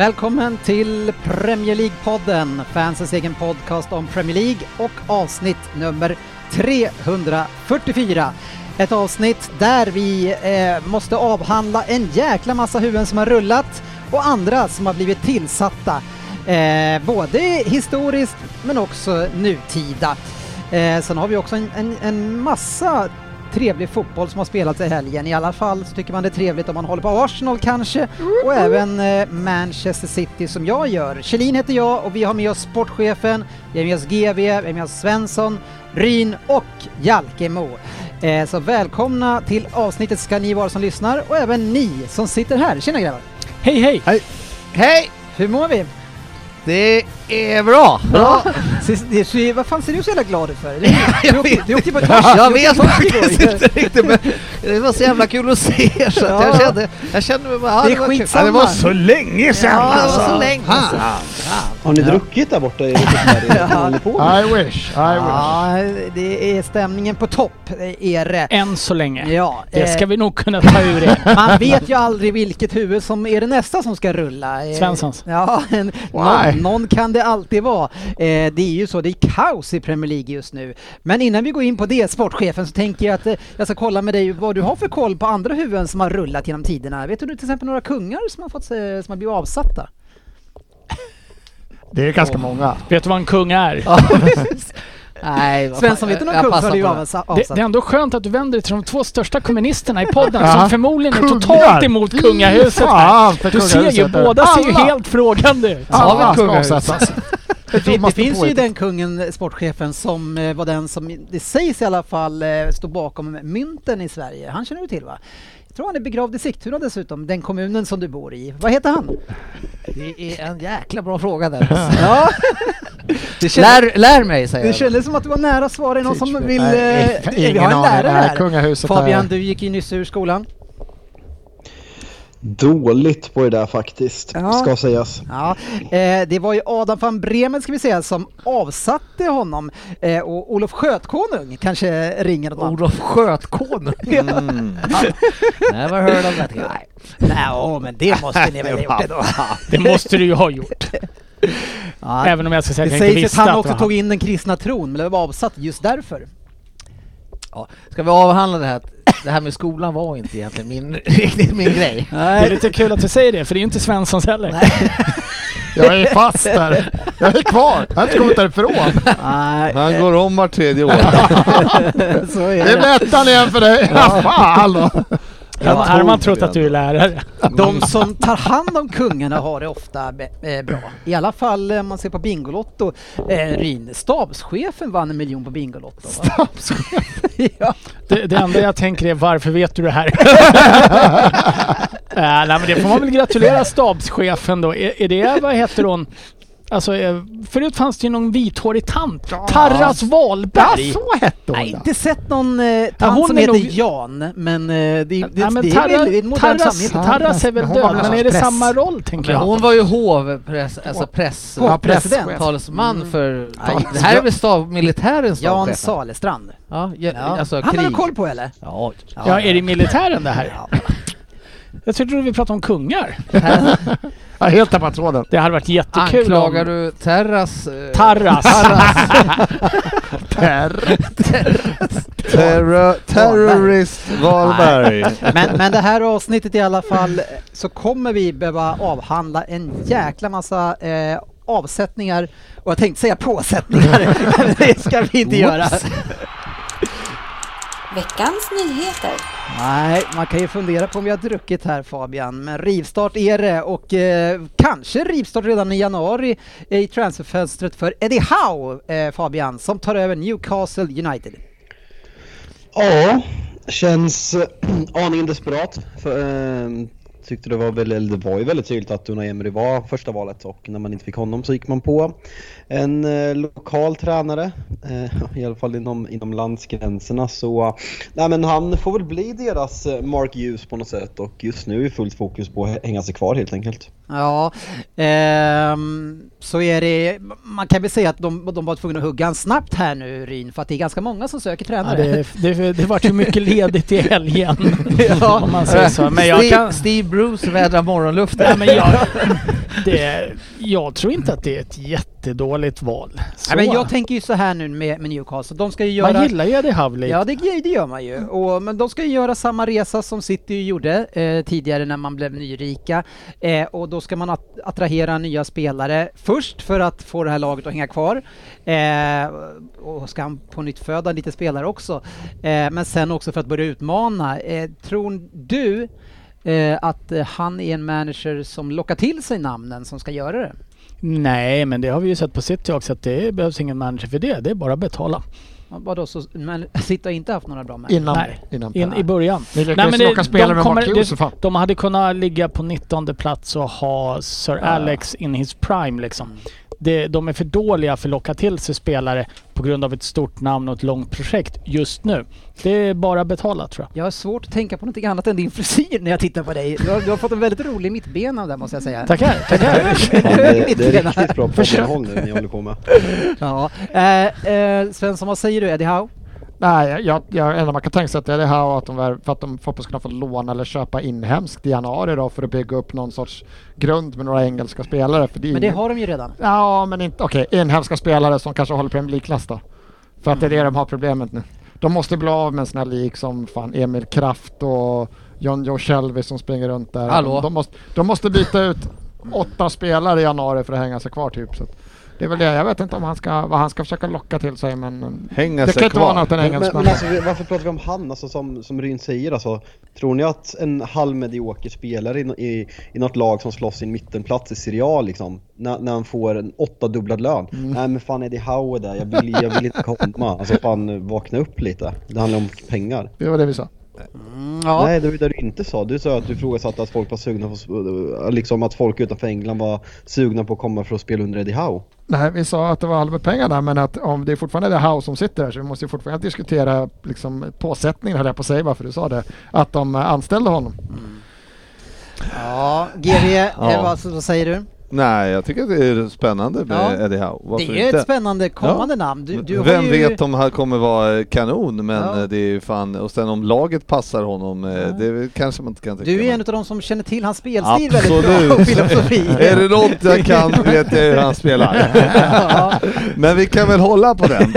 Välkommen till Premier League-podden, fansens egen podcast om Premier League och avsnitt nummer 344. Ett avsnitt där vi eh, måste avhandla en jäkla massa huvuden som har rullat och andra som har blivit tillsatta. Eh, både historiskt men också nutida. Eh, sen har vi också en, en, en massa trevlig fotboll som har spelats i helgen. I alla fall så tycker man det är trevligt om man håller på Arsenal kanske och även eh, Manchester City som jag gör. Kjellin heter jag och vi har med oss sportchefen, vi har med oss GV, vi har med oss Svensson, Ryn och Jalkemo. Eh, så välkomna till avsnittet ska ni vara som lyssnar och även ni som sitter här. Tjena grabbar! Hej hej! Hej! Hur mår vi? Det är bra! Ja. Det Vad fan ser du så jävla glad ut för? Du, du, åkte, du åkte på Jag du vet faktiskt inte riktigt men det var så jävla kul att se er så att Ja. jag kände, jag kände mig bara, ja, Det är skitsamma. Det var Så länge sedan Ja, det var så alltså! länge sedan. Har ni druckit där borta i med? I wish, I wish. Ja, det är stämningen på topp, är det. Än så länge. Ja, Det eh, ska vi nog kunna ta ur er. Man vet ju aldrig vilket huvud som är det nästa som ska rulla. Svenssons. Ja, en, någon, någon kan det alltid vara. Eh, det är ju så, det är kaos i Premier League just nu. Men innan vi går in på det, sportchefen, så tänker jag att eh, jag ska kolla med dig vad du har för koll på andra huvuden som har rullat genom tiderna. Vet du till exempel några kungar som har, fått, som har blivit avsatta? Det är ganska många. Vet du vad en kung är? Nej, Svensson, vet du någon kung som blivit på det. Det, är ändå skönt att du vänder dig till de två största kommunisterna i podden Ja. som förmodligen är Kungar. totalt emot kungahuset. Fan för Du ser ju, kungahuset. båda ser ju helt frågande ut. Alla ska avsättas. Det, finns ju den kungen, sportchefen, som eh, var den som, det sägs i alla fall, eh, stod bakom mynten i Sverige. Han känner du till va? Tror han är begravd i Sigtuna dessutom, den kommunen som du bor i. Vad heter han? Det är en jäkla bra fråga där. Ja. Det Lär, lär mig säger det jag. kändes som att du var nära. Är någon som me. vill... Nej, eh, vi har en lärare här. kungahuset Fabian, du gick ju nyss ur skolan. Dåligt på det där faktiskt, Ja. ska sägas. Ja, eh, det var ju Adam van Bremen ska vi säga som avsatte honom eh, och Olof Skötkonung kanske ringer någon. Olof Skötkonung. Mm. Never heard of that guy. Nej, åh, men det måste ni väl ha gjort ändå. Det måste du ju ha gjort. Ja, Även om jag ska säga att jag inte sägs att visste han att också det tog in den kristna tron, men det var avsatt just därför. Ja, ska vi avhandla det här? Det här med skolan var inte egentligen min, riktigt min grej. Det är lite kul att du säger det, för det är ju inte Svenssons heller. Jag är fast där. Jag är kvar. Jag har inte kommit därifrån. Nej, Han går om var tredje år. så är Det är det. lättan igen för dig. Ja, fan då. Här har tror man trott att du är lärare. De som tar hand om kungarna har det ofta eh, bra. I alla fall om man ser på Bingolotto. Eh, Ryn, stabschefen vann en miljon på Bingolotto. va? ja. Det, det enda jag tänker är varför vet du det här? äh, nej men det får man väl gratulera stabschefen då. Är, är det, vad heter hon? Alltså eh, förut fanns det ju någon vithårig tant. Tarras Ja, Wahlberg. så hette hon Nej, ja. inte sett någon eh, tant hon som är heter nog- Jan, men eh, det, det, Nej, men det är Tarra- väl ett modernt Tarras. Tarras är väl Men hon var död, väl men är det press- samma roll tänker Men jag? hon var ju hovpress, alltså press... Ja, president. Talesman Mm. för... Nej, det här är väl stav, militärens Jan stavchef? Salestrand. Ja, ja, Ja. alltså Han har du koll på eller? Ja, Ja, är det militären det här? Ja. Jag trodde vi pratade om kungar. Jag har helt tappat tråden. Det hade varit jättekul Anklagar om... du Terras... eh, Tarras. Terror, terrorist Wahlberg. Men, men det här avsnittet i alla fall eh, så kommer vi behöva avhandla en jäkla massa eh, avsättningar och jag tänkte säga påsättningar, men det ska vi inte göra. Veckans nyheter. Nej, man kan ju fundera på om vi har druckit här Fabian, men rivstart är det och eh, kanske rivstart redan i januari i transferfönstret för Eddie Howe, eh, Fabian, som tar över Newcastle United. Ja, känns äh, aningen desperat. För, äh, tyckte det var, väl, eller det var ju väldigt tydligt att Unai Emery var första valet och när man inte fick honom så gick man på en eh, lokal tränare, eh, i alla fall inom, inom landsgränserna. Så eh, nej, men han får väl bli deras eh, Mark Hughes på något sätt och just nu är fullt fokus på att hänga sig kvar helt enkelt. Ja, ehm, så är det. Man kan väl säga att de, de var tvungna att hugga en snabbt här nu Ryn, för att det är ganska många som söker Ja, tränare. det, det, det vart ju mycket ledigt i helgen. Ja. om man säger så. Men jag Steve, kan... Steve Bruce vädrar morgonluften. Nej, men jag, det, jag tror inte att det är ett jättedåligt val. Så. Nej, men jag tänker ju så här nu med, med Newcastle, de ska ju göra... Man gillar ju Eddie Howe lite. Ja det, det gör man ju, och, men de ska ju göra samma resa som City gjorde eh, tidigare när man blev nyrika eh, och då ska man att, attrahera nya spelare först för att få det här laget att hänga kvar eh, och ska han på nytt föda lite spelare också eh, men sen också för att börja utmana. Eh, tror du eh, att eh, han är en manager som lockar till sig namnen som ska göra det? Nej, men det har vi ju sett på City också att det behövs ingen manager för det. Det är bara att betala. Vadå, så, men City har inte haft några bra med. Innan, Nej. innan In, I början. Ni lyckades locka spelare med Mark Hughes, det, de hade kunnat ligga på 19 plats och ha Sir Alex in his prime liksom. Det, de är för dåliga för att locka till sig spelare på grund av ett stort namn och ett långt projekt just nu. Det är bara betala tror jag. Jag har svårt att tänka på något annat än din frisyr när jag tittar på dig. Du har, du har fått en väldigt rolig mittbena där måste jag säga. Tackar, tackar. Ja, det, det är riktigt bra poddinnehåll nu ni håller på med. Ja. Eh, eh, Svensson, vad säger du Eddie Howe? Nej, jag, jag, enda man kan tänka sig att det är det här att de, vär- för att de förhoppningsvis ska få låna eller köpa inhemskt i januari då för att bygga upp någon sorts grund med några engelska spelare. För det Men det ingen- har de ju redan. Ja, men inte, okej, inhemska spelare som kanske håller Premier League-klass då. För att det är det de har problemet nu. De måste bli av med en sån här lik som fan Emil Kraft och John Joe Shelby som springer runt där. Hallå? De, de, måste, de måste byta ut åtta spelare i januari för att hänga sig kvar typ. Så att det är väl det. Jag vet inte om han ska, vad han ska försöka locka till sig men Hänga det sig kan inte vara något än Men, men, men alltså, vi- varför pratar vi om han? Alltså, som, som Ryn säger, alltså, tror ni att en halvmedioker spelare i, i, i något lag som slåss i en mittenplats i Serie A, liksom, när, när han får en åttadubblad lön? Nej men fan Eddie Howe är där, jag vill, jag vill inte komma. Alltså fan vakna upp lite. Det handlar om pengar. Det var det vi sa. Ja. Nej det var det du inte sa. Du sa att du ifrågasatte att folk var sugna på, liksom att folk utanför England var sugna på att komma för att spela under Eddie Howe. Nej, vi sa att det var halva pengarna men att om det är fortfarande det House som sitter där så vi måste ju fortfarande diskutera liksom, påsättningen höll jag på att säga varför du sa det. Att de eh, anställde honom. Ja, GV, Ja. vad säger du? Nej, jag tycker att det är spännande med Ja. Eddie Howe. Varför det är inte? ett spännande kommande Ja. namn. Du, du Vem ju... vet om han kommer vara kanon, men Ja. eh, det är ju fan, och sen om laget passar honom, eh, det är väl kanske man inte kan tänka Du är men- en av de som känner till hans spelstil väldigt bra Absolut. och filosofi. Är det något jag kan vet jag hur han spelar. ja. Men vi kan väl hålla på den.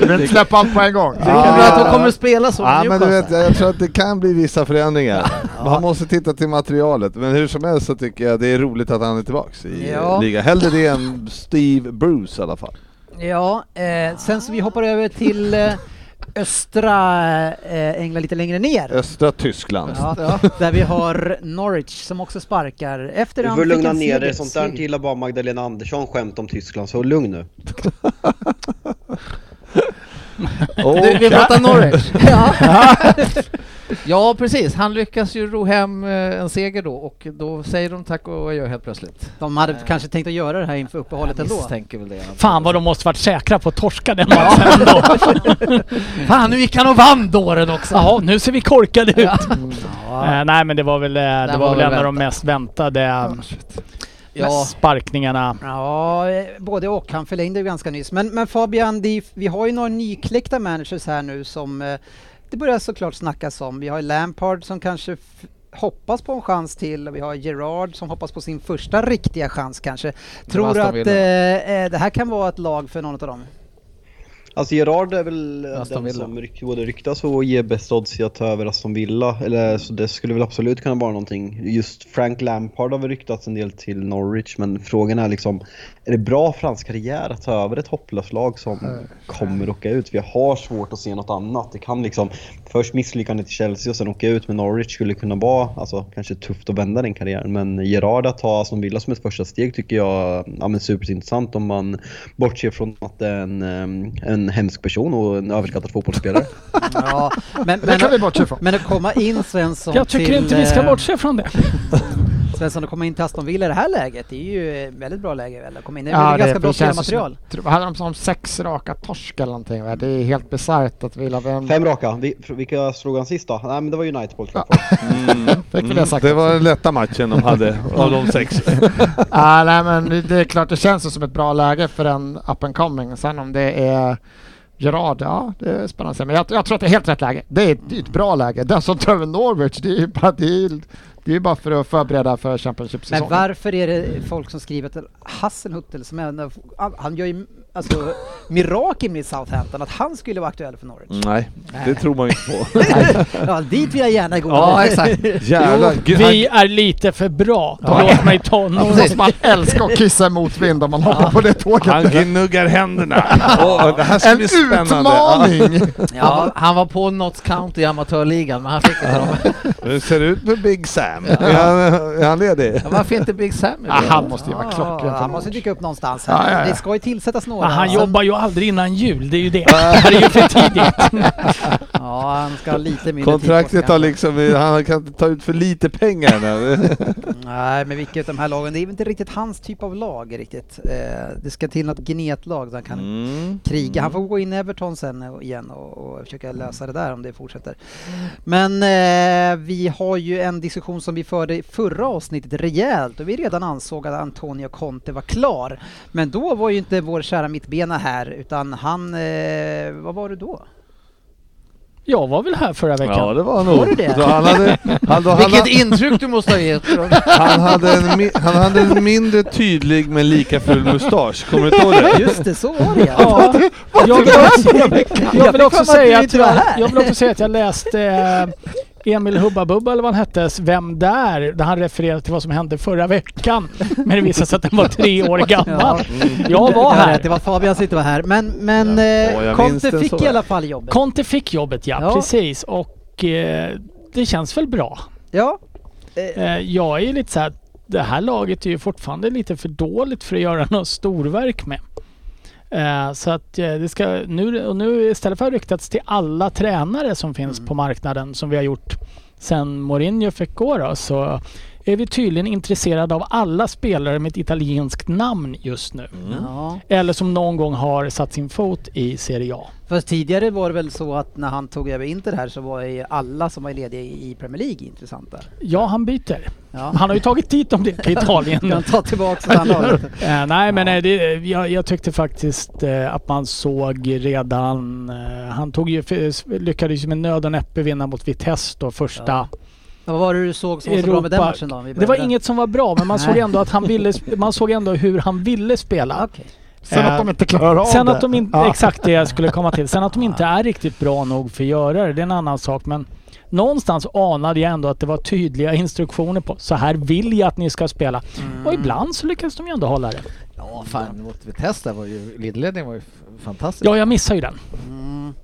Du vill inte släppa allt på en gång. Tror du att de kommer spela så ja, men du vet, jag tror att det kan bli vissa förändringar. Man måste titta till materialet. Men hur som helst så tycker jag det är roligt att han är tillbaks i Ja. ligan. Hellre det än Steve Bruce i alla fall. Ja, eh, sen så vi hoppar över till eh, östra eh, England lite längre ner. Östra Tyskland. Ja, där vi har Norwich som också sparkar efter Du får lugna ner dig, sånt där gillar bara Magdalena Andersson skämt om Tyskland, så lugn nu. Du, vi pratar Norwich. Ja. Ja, precis. Han lyckas ju ro hem eh, en seger då och då säger de tack och adjö helt plötsligt. De hade kanske tänkt att göra det här inför uppehållet ändå. misstänker väl det. Fan vad de måste varit säkra på att torska den matchen ändå. Fan, nu gick han och vann dåren också! Ja, nu ser vi korkade ut. Ja. Eh, nej men det var väl, eh, det var var väl en av de mest väntade eh, Ja. sparkningarna. Ja, eh, både och. Han förlängde ju ganska nyss. Men, men Fabian, det, vi har ju några nykläckta managers här nu som eh, det börjar såklart snackas om. Vi har Lampard som kanske hoppas på en chans till och vi har Gerard som hoppas på sin första riktiga chans kanske. Tror du att eh, eh, det här kan vara ett lag för någon av dem? Alltså Gerard är väl Aston den Villa. som ryk, både ryktas och ger bäst odds i att ta över Aston Villa. Eller, så det skulle väl absolut kunna vara någonting. Just Frank Lampard har väl ryktats en del till Norwich men frågan är liksom Är det bra för hans karriär att ta över ett hopplöst lag som kommer åka ut? Vi har svårt att se något annat. Det kan liksom Först misslyckandet i Chelsea och sen åka ut med Norwich skulle kunna vara alltså, kanske tufft att vända den karriären. Men Gerard att ta Aston Villa som ett första steg tycker jag ja, men superintressant om man bortser från att det är en, em, en hemsk person och en överskattad fotbollsspelare. Ja, men, Det kan vi men, bortse från. men att komma in Svensson Jag tycker till, inte vi ska eh, bortse från det. Svensson att komma in till Aston Villa i det här läget, det är ju väldigt bra läge väl att komma in. Det är Ja, väl ganska bra det spelmaterial. hade de som sex raka torsk eller någonting? va? Det är helt bisarrt att Villa vem... Fem raka. Vi, vilka slog han sist då? Nej men det var United på Old Trafford. Det sagt Mm. det var den lätta matchen de hade av de sex. ah, nej men det- det är klart det känns som ett bra läge för en up and coming. Sen om det är Gerard, ja det är spännande. Men jag, jag tror att det är helt rätt läge. Det är ett, det är ett bra läge. Den som tar över Norwich, det är ju bara, det är, det är ju bara för att förbereda för Championship-säsongen. Men varför är det folk som skriver att Hasselhuttel, som är, han gör ju alltså, mirakel med Southampton, att han skulle vara aktuell för Norwich? Nej, det tror man inte på. Ja, dit vill jag gärna gå. Ja, exakt. Jävlar. Gud, Vi är lite för bra. Låt mig ta måste man älska att kissa emot vind om man hoppar på det tåget. Han gnuggar händerna. Åh, det här ska En bli. Ja. utmaning! Han, Ja, han var på Notts County i amatörligan, men han fick inte dem. Hur ser det ut med Big Sam? Är han, är han ledig? Ja, varför inte Big Sam? Ah, han måste ju vara klockren ja, för han måste Norwich. dyka upp någonstans Ja, här. ja, ja. Det ska ju tillsättas några. Han jobbar ju aldrig innan jul, det är ju det. Det här är ju för tidigt. Ja, han ska ha lite mindre Kontraktet har liksom, han kan ta ut för lite pengar nu. Nej, men vilket av de här lagen, det är inte riktigt hans typ av lag riktigt. Eh, det ska till något gnetlag så han kan Mm. kriga. Han får gå in i Everton sen igen och, och försöka lösa det där om det fortsätter. Men eh, vi har ju en diskussion som vi förde i förra avsnittet rejält och vi redan ansåg att Antonio Conte var klar. Men då var ju inte vår kära mittbena här utan han, eh, vad var det då? Jag var väl här förra veckan. Ja det var nog. Var det det? Så han, hade, han, då, han, Vilket intryck du måste ha gett. han, hade en, han hade en mindre tydlig men lika full mustasch. Kommer du ihåg det? Just det, så var det Ja, jag vill också, jag vill också säga du att inte jag, jag vill också säga att jag läste eh, Emil Hubba Bubba eller vad han hette, Vem där? Där han refererade till vad som hände förra veckan. Men det visade sig att den var tre år gammal. Jag var rätt, det här. var Fabian som inte var här. Men, men Ja, eh, Conte fick i alla fall jobbet. Conte fick jobbet ja, Ja. precis. Och eh, det känns väl bra. ja. Eh, jag är lite så här, det här laget är ju fortfarande lite för dåligt för att göra något storverk med. Eh, så att eh, det ska nu, och nu istället för att ryktats till alla tränare som finns på marknaden som vi har gjort sen Mourinho fick gå då, så är vi tydligen intresserade av alla spelare med ett italienskt namn just nu. ja. Eller som någon gång har satt sin fot i Serie A. Fast tidigare var det väl så att när han tog över Inter här så var ju alla som var lediga i Premier League intressanta. Ja, han byter. Ja. Han har ju tagit dit dem till Italien. Kan ta tillbaka det här laget. Eh, nej men eh, det, jag, jag tyckte faktiskt eh, att man såg redan... Eh, han tog ju, lyckades ju med nöd och näppe vinna mot Vitesse då första Ja. Vad var det du såg som var så bra med den matchen då? Det var inget som var bra men man såg ändå att han ville, man såg ändå hur han ville spela. Okej. Sen att de inte klarar av Sen det. att de inte, Ja. exakt det jag skulle komma till. Sen att de inte är riktigt bra nog för att göra det, det är en annan sak. Men någonstans anade jag ändå att det var tydliga instruktioner på så här vill jag att ni ska spela. Och ibland så lyckas de ju ändå hålla det. Ja, fan mot Vitesse var ju, ledningen var ju fantastisk. Ja, jag missar ju den. Mm.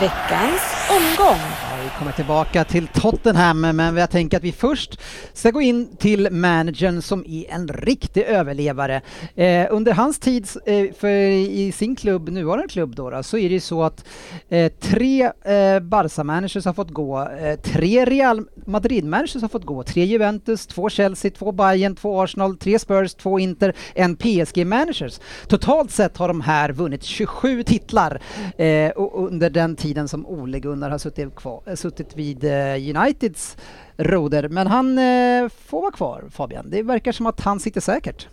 Veckans omgång. Vi kommer tillbaka till Tottenham, men jag tänker att vi först ska gå in till managern som är en riktig överlevare. Eh, under hans tid eh, för, i sin klubb, nuvarande klubb då, då så är det ju så att eh, tre eh, Barca-managers har fått gå, eh, tre Real Madrid-managers har fått gå, tre Juventus, två Chelsea, två Bayern, två Arsenal, tre Spurs, två Inter, en PSG-managers. Totalt sett har de här vunnit 27 titlar eh, under den tiden som Ole Gunnar har suttit, kvar, eh, suttit vid eh, Uniteds roder. Men han eh, får vara kvar Fabian. Det verkar som att han sitter säkert.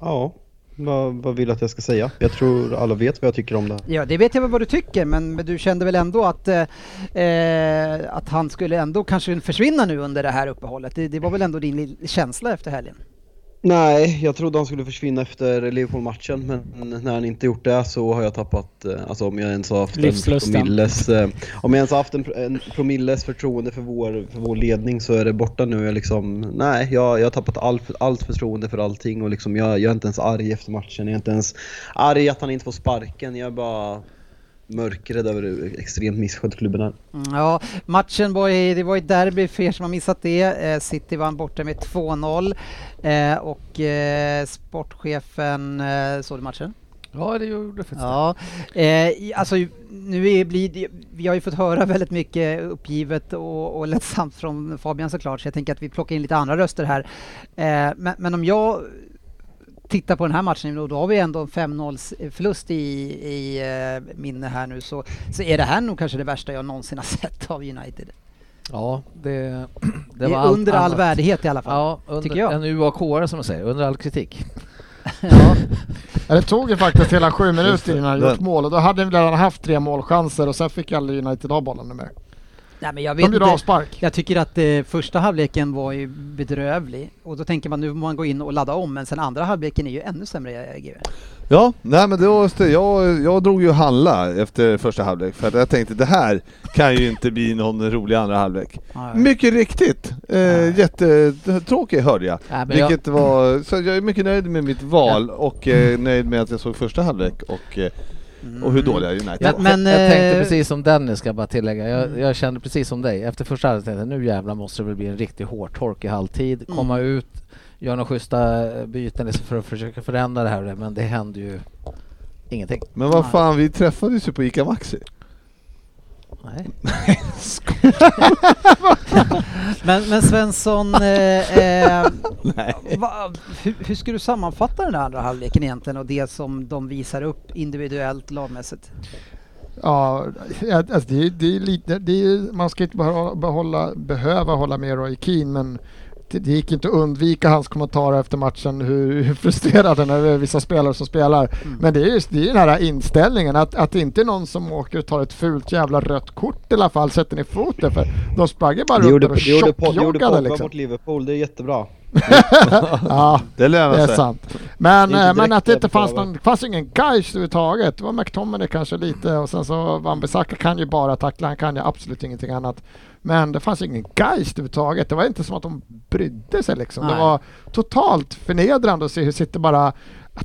Ja, vad, vad vill du att jag ska säga? Jag tror alla vet vad jag tycker om det. Ja, det vet jag väl vad du tycker, men, men du kände väl ändå att, eh, eh, att han skulle ändå kanske försvinna nu under det här uppehållet? Det, det var väl ändå din känsla efter helgen? Nej, jag trodde han skulle försvinna efter Liverpool-matchen men när han inte gjort det så har jag tappat, eh, alltså om jag ens har haft en promilles, eh, om jag ens haft en, en promilles förtroende för vår, för vår ledning så är det borta nu. Jag liksom, nej, jag, jag har tappat all, allt förtroende för allting och liksom jag, jag är inte ens arg efter matchen. Jag är inte ens arg att han inte får sparken. Jag är bara, mörkrädd över hur extremt misskött klubben är. Mm, Ja, matchen var i, det var ett derby för er som har missat det. Eh, City vann borta med 2-0 eh, och eh, sportchefen, eh, såg du matchen? Ja, det gjorde faktiskt Ja, eh, alltså nu är, blir det, vi har ju fått höra väldigt mycket uppgivet och, och lättsamt från Fabian såklart, så jag tänker att vi plockar in lite andra röster här. Eh, men, men om jag tittar på den här matchen, då, då har vi ändå en 5-0 förlust i, i eh, minne här nu, så, så är det här nog kanske det värsta jag någonsin har sett av United. Ja, det, det, Det, var under all annat. värdighet i alla fall. Ja, under, tycker jag. en UAK som man säger, under all kritik. Ja. Det tog ju faktiskt hela sju minuter innan han Den- gjort mål och då hade vi redan haft tre målchanser och sen fick aldrig United ha bollen mer. Nej, men jag De vet inte. avspark. Jag tycker att eh, första halvleken var ju bedrövlig och då tänker man nu får man gå in och ladda om men sen andra halvleken är ju ännu sämre eh, GW. Ja, nej men det var. Jag, jag drog ju handla efter första halvlek för att jag tänkte det här kan ju inte bli någon rolig andra halvlek. Ja. Mycket riktigt. Eh, jättetråkig hörde jag. Ja, men jag- Vilket var, så jag är mycket nöjd med mitt val och eh, nöjd med att jag såg första halvlek och, eh, och hur dåliga United Jag, var. Men, jag tänkte eh, precis som Dennis ska jag bara tillägga. Jag, jag kände precis som dig. Efter första halvlek tänkte jag nu jävlar måste det väl bli en riktig hårtork i halvtid. Komma ut, göra några schyssta eh, byten liksom för att försöka förändra det här. Men det hände ju ingenting. Men vad fan, vi träffades ju på ICA Maxi. Nej. Men, men Svensson, eh, eh, va, hur, hur ska du sammanfatta den här andra halvleken egentligen och det som de visar upp individuellt lagmässigt? Ja, alltså det, är- det är lite, det är, man ska inte behålla, behöva hålla med Roy Keane men det, gick inte att undvika hans kommentarer efter matchen hur, hur frustrerad han är över vissa spelare som spelar. Men det är just det är den här inställningen att, att det inte är någon som åker och tar ett fult jävla rött kort i alla fall, sätter ner foten för de sprang ju bara runt och det gjorde, Po- det gjorde tjockjoggade Pogba liksom. mot Liverpool, det är jättebra. Ja, Det lönar det är sig. sant. Men, Det är eh, men att det inte fanns någon, fanns ingen geist överhuvudtaget. Det var McTominay kanske lite och sen så Wan-Bissaka kan ju bara tackla, han kan ju absolut ingenting annat. Men det fanns ingen geist överhuvudtaget. Det var inte som att de brydde sig liksom. Det Nej. var totalt förnedrande att se hur City bara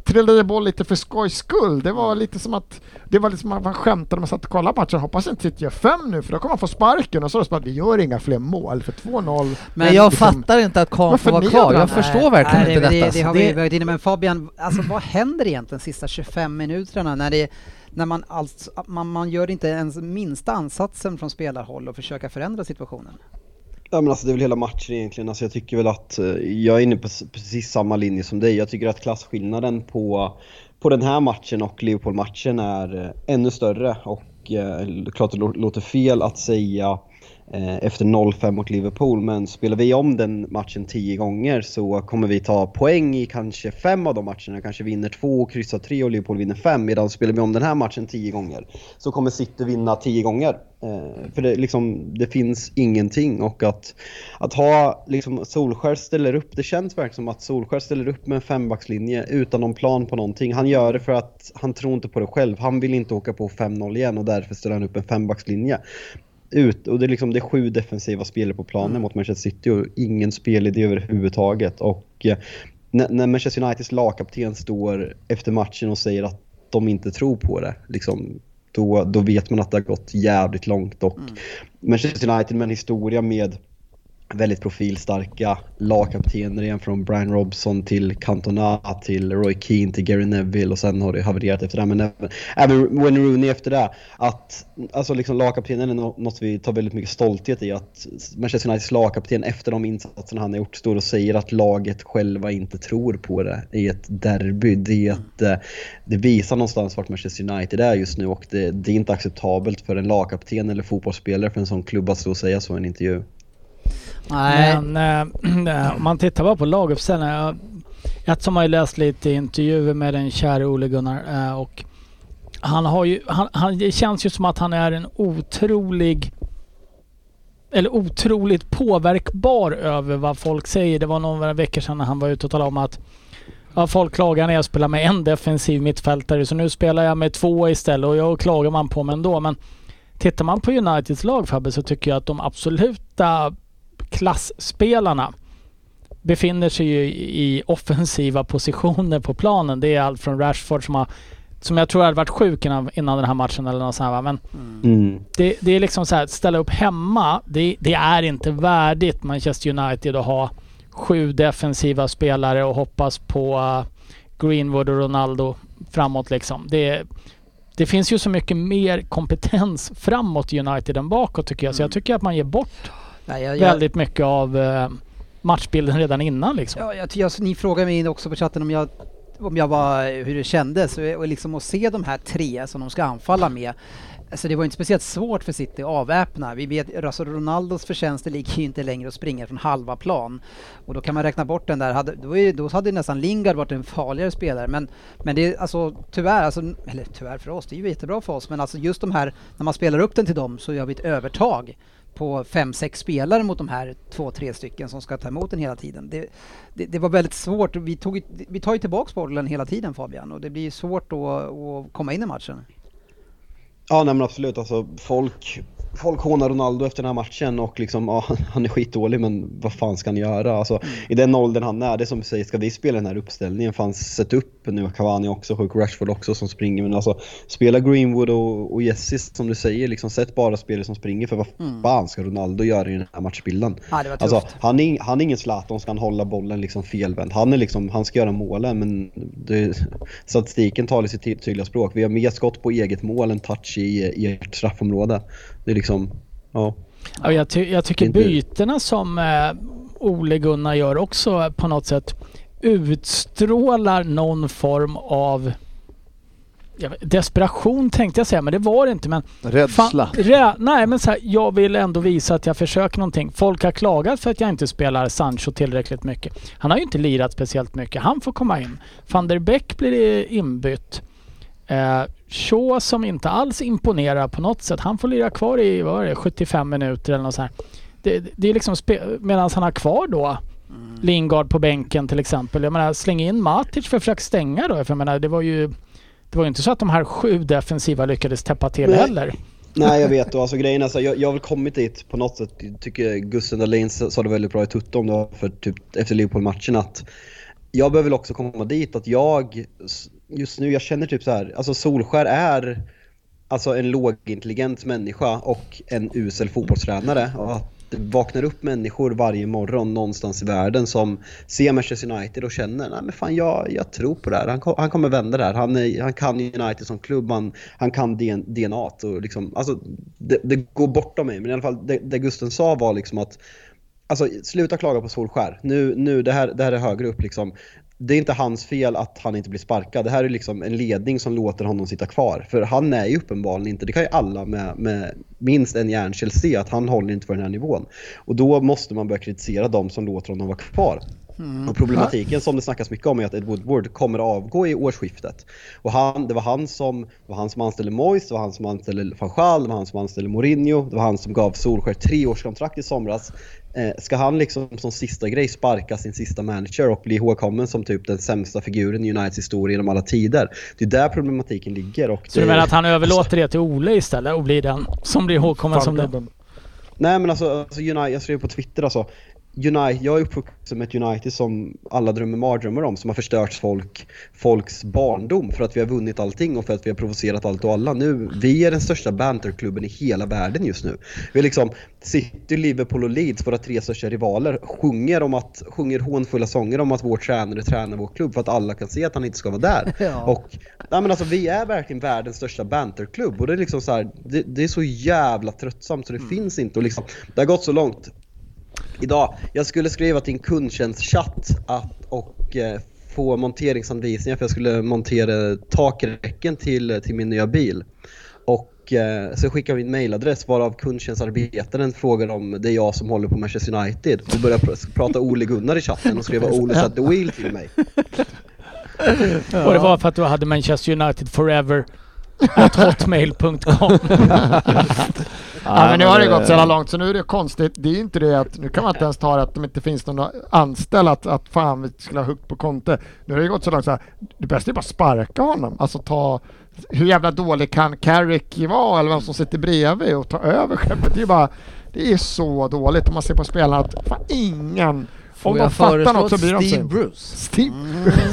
trillade boll lite för skojs skull. Det var lite som att det var liksom att man skämtade när man satt och kollade matchen. Hoppas inte City gör fem nu för då kommer man få sparken och så det att vi gör inga fler mål för 2-0. Men, jag liksom- fattar inte att Kahn får vara kvar. Jag förstår Nej, verkligen nej, inte det, detta. Det, det har vi varit inne Men Fabian, alltså vad händer egentligen de sista 25 minuterna när, det, när man, alltså, man, man gör inte ens minsta ansatsen från spelarhåll och försöka förändra situationen? Ja men alltså det är väl hela matchen egentligen. Alltså jag tycker väl att, eh, jag är inne på precis samma linje som dig. Jag tycker att klasskillnaden på, på den här matchen och Liverpool-matchen är eh, ännu större. Och eh, klart det låter fel att säga Eh, efter 0-5 mot Liverpool, men spelar vi om den matchen 10 gånger så kommer vi ta poäng i kanske fem av de matcherna. Kanske vinner två och kryssar tre och Liverpool vinner fem. Medan spelar vi om den här matchen 10 gånger så kommer City vinna 10 gånger. Eh, för det, liksom, det finns ingenting och att, att ha liksom, Solskär ställer upp, det känns verkligen som att Solskär ställer upp med en fembackslinje utan någon plan på någonting. Han gör det för att han tror inte på det själv. Han vill inte åka på 5-0 igen och därför ställer han upp en fembackslinje. Ut, och det är, liksom, det är sju defensiva spelare på planen mot Manchester City och ingen spelidé överhuvudtaget. Och eh, när, när Manchester Uniteds lagkapten står efter matchen och säger att de inte tror på det, liksom, då, då vet man att det har gått jävligt långt. Och Manchester United med en historia med väldigt profilstarka lagkaptener igen från Brian Robson till Cantona till Roy Keane till Gary Neville och sen har det havererat efter det. Men även, även Wayne Rooney efter det. Att, alltså liksom lagkaptenen är något vi tar väldigt mycket stolthet i. Att Manchester Uniteds lagkapten efter de insatserna han har gjort står och säger att laget själva inte tror på det i ett derby. Det, är eh, det visar någonstans vart Manchester United är just nu och det, det är inte acceptabelt för en lagkapten eller fotbollsspelare för en sån klubb att stå och säga så i en intervju. Nej. Men eh, eh, om man tittar bara på laguppställningen. Ett som har ju läst lite intervjuer med den kära Ole Gunnar eh, och han har ju, han, han, det känns ju som att han är en otrolig eller otroligt påverkbar över vad folk säger. Det var några veckor sedan när han var ute och talade om att ja, folk klagar när jag spelar med en defensiv mittfältare så nu spelar jag med två istället och jag klagar man på mig ändå. Men tittar man på Uniteds lag Fabbe så tycker jag att de absoluta klassspelarna befinner sig ju i offensiva positioner på planen. Det är allt från Rashford som har som jag tror hade varit sjuk innan, innan den här matchen eller något sånt här? Men Mm. det, det är liksom så här, att ställa upp hemma, det, det är inte värdigt Manchester United att ha sju defensiva spelare och hoppas på uh, Greenwood och Ronaldo framåt liksom. Det, det finns ju så mycket mer kompetens framåt i United än bakåt tycker jag. Så jag tycker att man ger bort Nej, jag, jag, väldigt mycket av uh, matchbilden redan innan liksom. Ja, jag, jag, ni frågade mig också på chatten om jag, om jag var, hur det kändes och, liksom att se de här tre som de ska anfalla med. Alltså det var inte speciellt svårt för City att avväpna. Vi vet, alltså Ronaldos förtjänster ligger ju inte längre och springer från halva plan. Och då kan man räkna bort den där. Hade, då, är, då hade nästan Lingard varit en farligare spelare. Men, men det är alltså tyvärr, alltså, eller tyvärr för oss, det är ju jättebra för oss. Men alltså just de här, när man spelar upp den till dem så gör vi ett övertag på fem, sex spelare mot de här två, tre stycken som ska ta emot den hela tiden. Det, det, det var väldigt svårt. Vi, tog, vi tar ju tillbaks bollen hela tiden Fabian och det blir svårt då att komma in i matchen. Ja nej men absolut alltså folk, folk hånar Ronaldo efter den här matchen och liksom ja, han är skitdålig men vad fan ska han göra? Alltså i den åldern han är, det är som du säger, ska vi spela den här uppställningen? Fan sätt upp nu Cavani också, sjuk Rashford också som springer men alltså spela Greenwood och, och Jesse som du säger liksom, sätt bara spelare som springer för vad fan ska Ronaldo göra i den här matchbilden? Ja. Alltså, han, är, han är ingen Zlatan som kan hålla bollen liksom felvänd. Han, är liksom, han ska göra målen men det, statistiken talar sitt ty- tydliga språk. Vi har mer skott på eget mål än touch i, i ert straffområde. Det är liksom, ja. Ja, jag, ty jag tycker Inte- bytena som eh, Ole Gunnar gör också på något sätt utstrålar någon form av desperation tänkte jag säga, men det var det inte. Men Rädsla. Fan, rä, nej men så här, jag vill ändå visa att jag försöker någonting. Folk har klagat för att jag inte spelar Sancho tillräckligt mycket. Han har ju inte lirat speciellt mycket. Han får komma in. Van der Beek blir inbytt. Eh, Shaw som inte alls imponerar på något sätt. Han får lira kvar i vad är det, 75 minuter eller något så här. Det, det är liksom medan han har kvar då Lingard på bänken till exempel. Jag menar släng in Matic för att försöka stänga då. För jag menar det var ju det var ju inte så att de här sju defensiva lyckades täppa till Nej. heller. Nej jag vet och alltså grejen är så jag, jag har väl kommit dit på något sätt. Jag tycker Gusten Dahlin sa det väldigt bra i Tutto om det var för typ efter Liverpool-matchen att jag behöver väl också komma dit att jag just nu, jag känner typ så här, alltså Solskär är alltså en lågintelligent människa och en usel fotbollstränare. Och att det vaknar upp människor varje morgon någonstans i världen som ser Manchester United och känner nej men fan jag, jag tror på det här. Han, han kommer vända det här. Han, är, han kan United som klubb, han, han kan DNA. Och liksom, alltså, det, det går bortom mig. Men i alla fall det, det Gusten sa var liksom att Alltså sluta klaga på Solskär. Nu, nu det, här, det här är högre upp liksom. Det är inte hans fel att han inte blir sparkad. Det här är liksom en ledning som låter honom sitta kvar. För han är ju uppenbarligen inte, det kan ju alla med, med minst en hjärncell se, att han håller inte för den här nivån. Och då måste man börja kritisera de som låter honom vara kvar. Och problematiken som det snackas mycket om är att Ed Woodward kommer att avgå i årsskiftet. Och han, det, var han som, det var han som anställde Moyes, det var han som anställde van Gaal, det var han som anställde Mourinho, det var han som gav Solskjaer treårskontrakt i somras. Eh, ska han liksom som sista grej sparka sin sista manager och bli ihågkommen som typ den sämsta figuren i Uniteds historia genom alla tider? Det är där problematiken ligger. Och Så det, du menar att han överlåter det till Ole istället och blir den som blir ihågkommen som den? Nej men alltså, alltså United, jag skrev på Twitter alltså. United, jag är uppvuxen med ett United som alla drömmer mardrömmar om, som har förstört folk, folks barndom för att vi har vunnit allting och för att vi har provocerat allt och alla. Nu, vi är den största banterklubben i hela världen just nu. Vi är liksom City, Liverpool och Leeds, våra tre största rivaler, sjunger, om att, sjunger hånfulla sånger om att vår tränare tränar vår klubb för att alla kan se att han inte ska vara där. Ja. Och, nej men alltså vi är verkligen världens största banterklubb och det är liksom så här, det, det är så jävla tröttsamt så det finns inte och liksom, det har gått så långt idag. Jag skulle skriva till en kundtjänstchatt att, och eh, få monteringsanvisningar för jag skulle montera takräcken till, till min nya bil. Och eh, så skickade vi en mailadress varav kundtjänstarbetaren frågade om det är jag som håller på Manchester United och började pr- prata Ole Gunnar i chatten och skrev Ole satt the wheel till mig. Och det var för att du hade Manchester United forever hotmail.com. Ja, men nu har det gått så jävla långt så nu är det konstigt. Det är ju inte det att nu kan man inte ens ta det att det inte finns någon anställd att, att fan vi skulle ha huggt på konte. Nu har det gått så långt så här. Det bästa är bara att sparka honom. Alltså ta hur jävla dålig kan Carrick vara eller vem som sitter bredvid och ta över skeppet. Det är bara det är så dåligt om man ser på spelarna att fan ingen om Får de jag fattar något så bryr de Steve. Bruce? Steve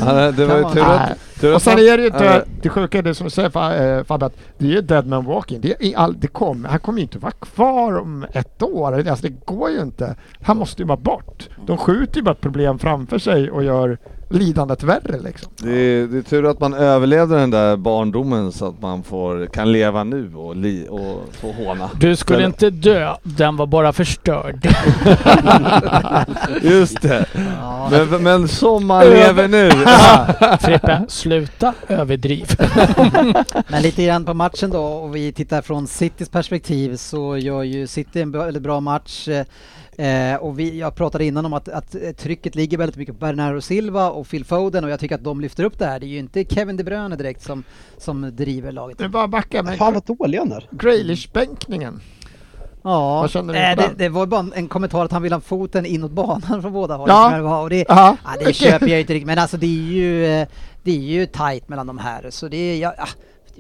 Ja, det var ju tur att, Och sen är det ju inte, Ja. det sjuka är det som du säger eh, Fabbe, att det är ju dead man walking. Det, är all, det kommer, han kommer ju inte vara kvar om ett år. Alltså det går ju inte. Han måste ju bara bort. De skjuter ju bara ett problem framför sig och gör lidandet värre liksom. Det är, det är tur att man överlevde den där barndomen så att man får, kan leva nu och, li, och få håna. Du skulle Men- inte dö, den var bara förstörd. Just det. Ja, Men, men som man lever nu. Frippe, sluta överdriv. Men lite grann på matchen då, och vi tittar från Citys perspektiv så gör ju City en bra, väldigt bra match. Eh, och vi, jag pratade innan om att, att eh, trycket ligger väldigt mycket på Bernardo Silva och Phil Foden och jag tycker att de lyfter upp det här. Det är ju inte Kevin De Bruyne direkt som, som driver laget. Det är bara backa. Men Fan vad dålig han är. Grealish-bänkningen. Ja, inför det, det var ju bara en- en kommentar att han vill ha foten inåt banan från båda håll. Ja. Och det, Ja, det okej. köper jag inte riktigt, men alltså det är ju, eh, det är ju tight mellan de här. Så det är, ja, ah,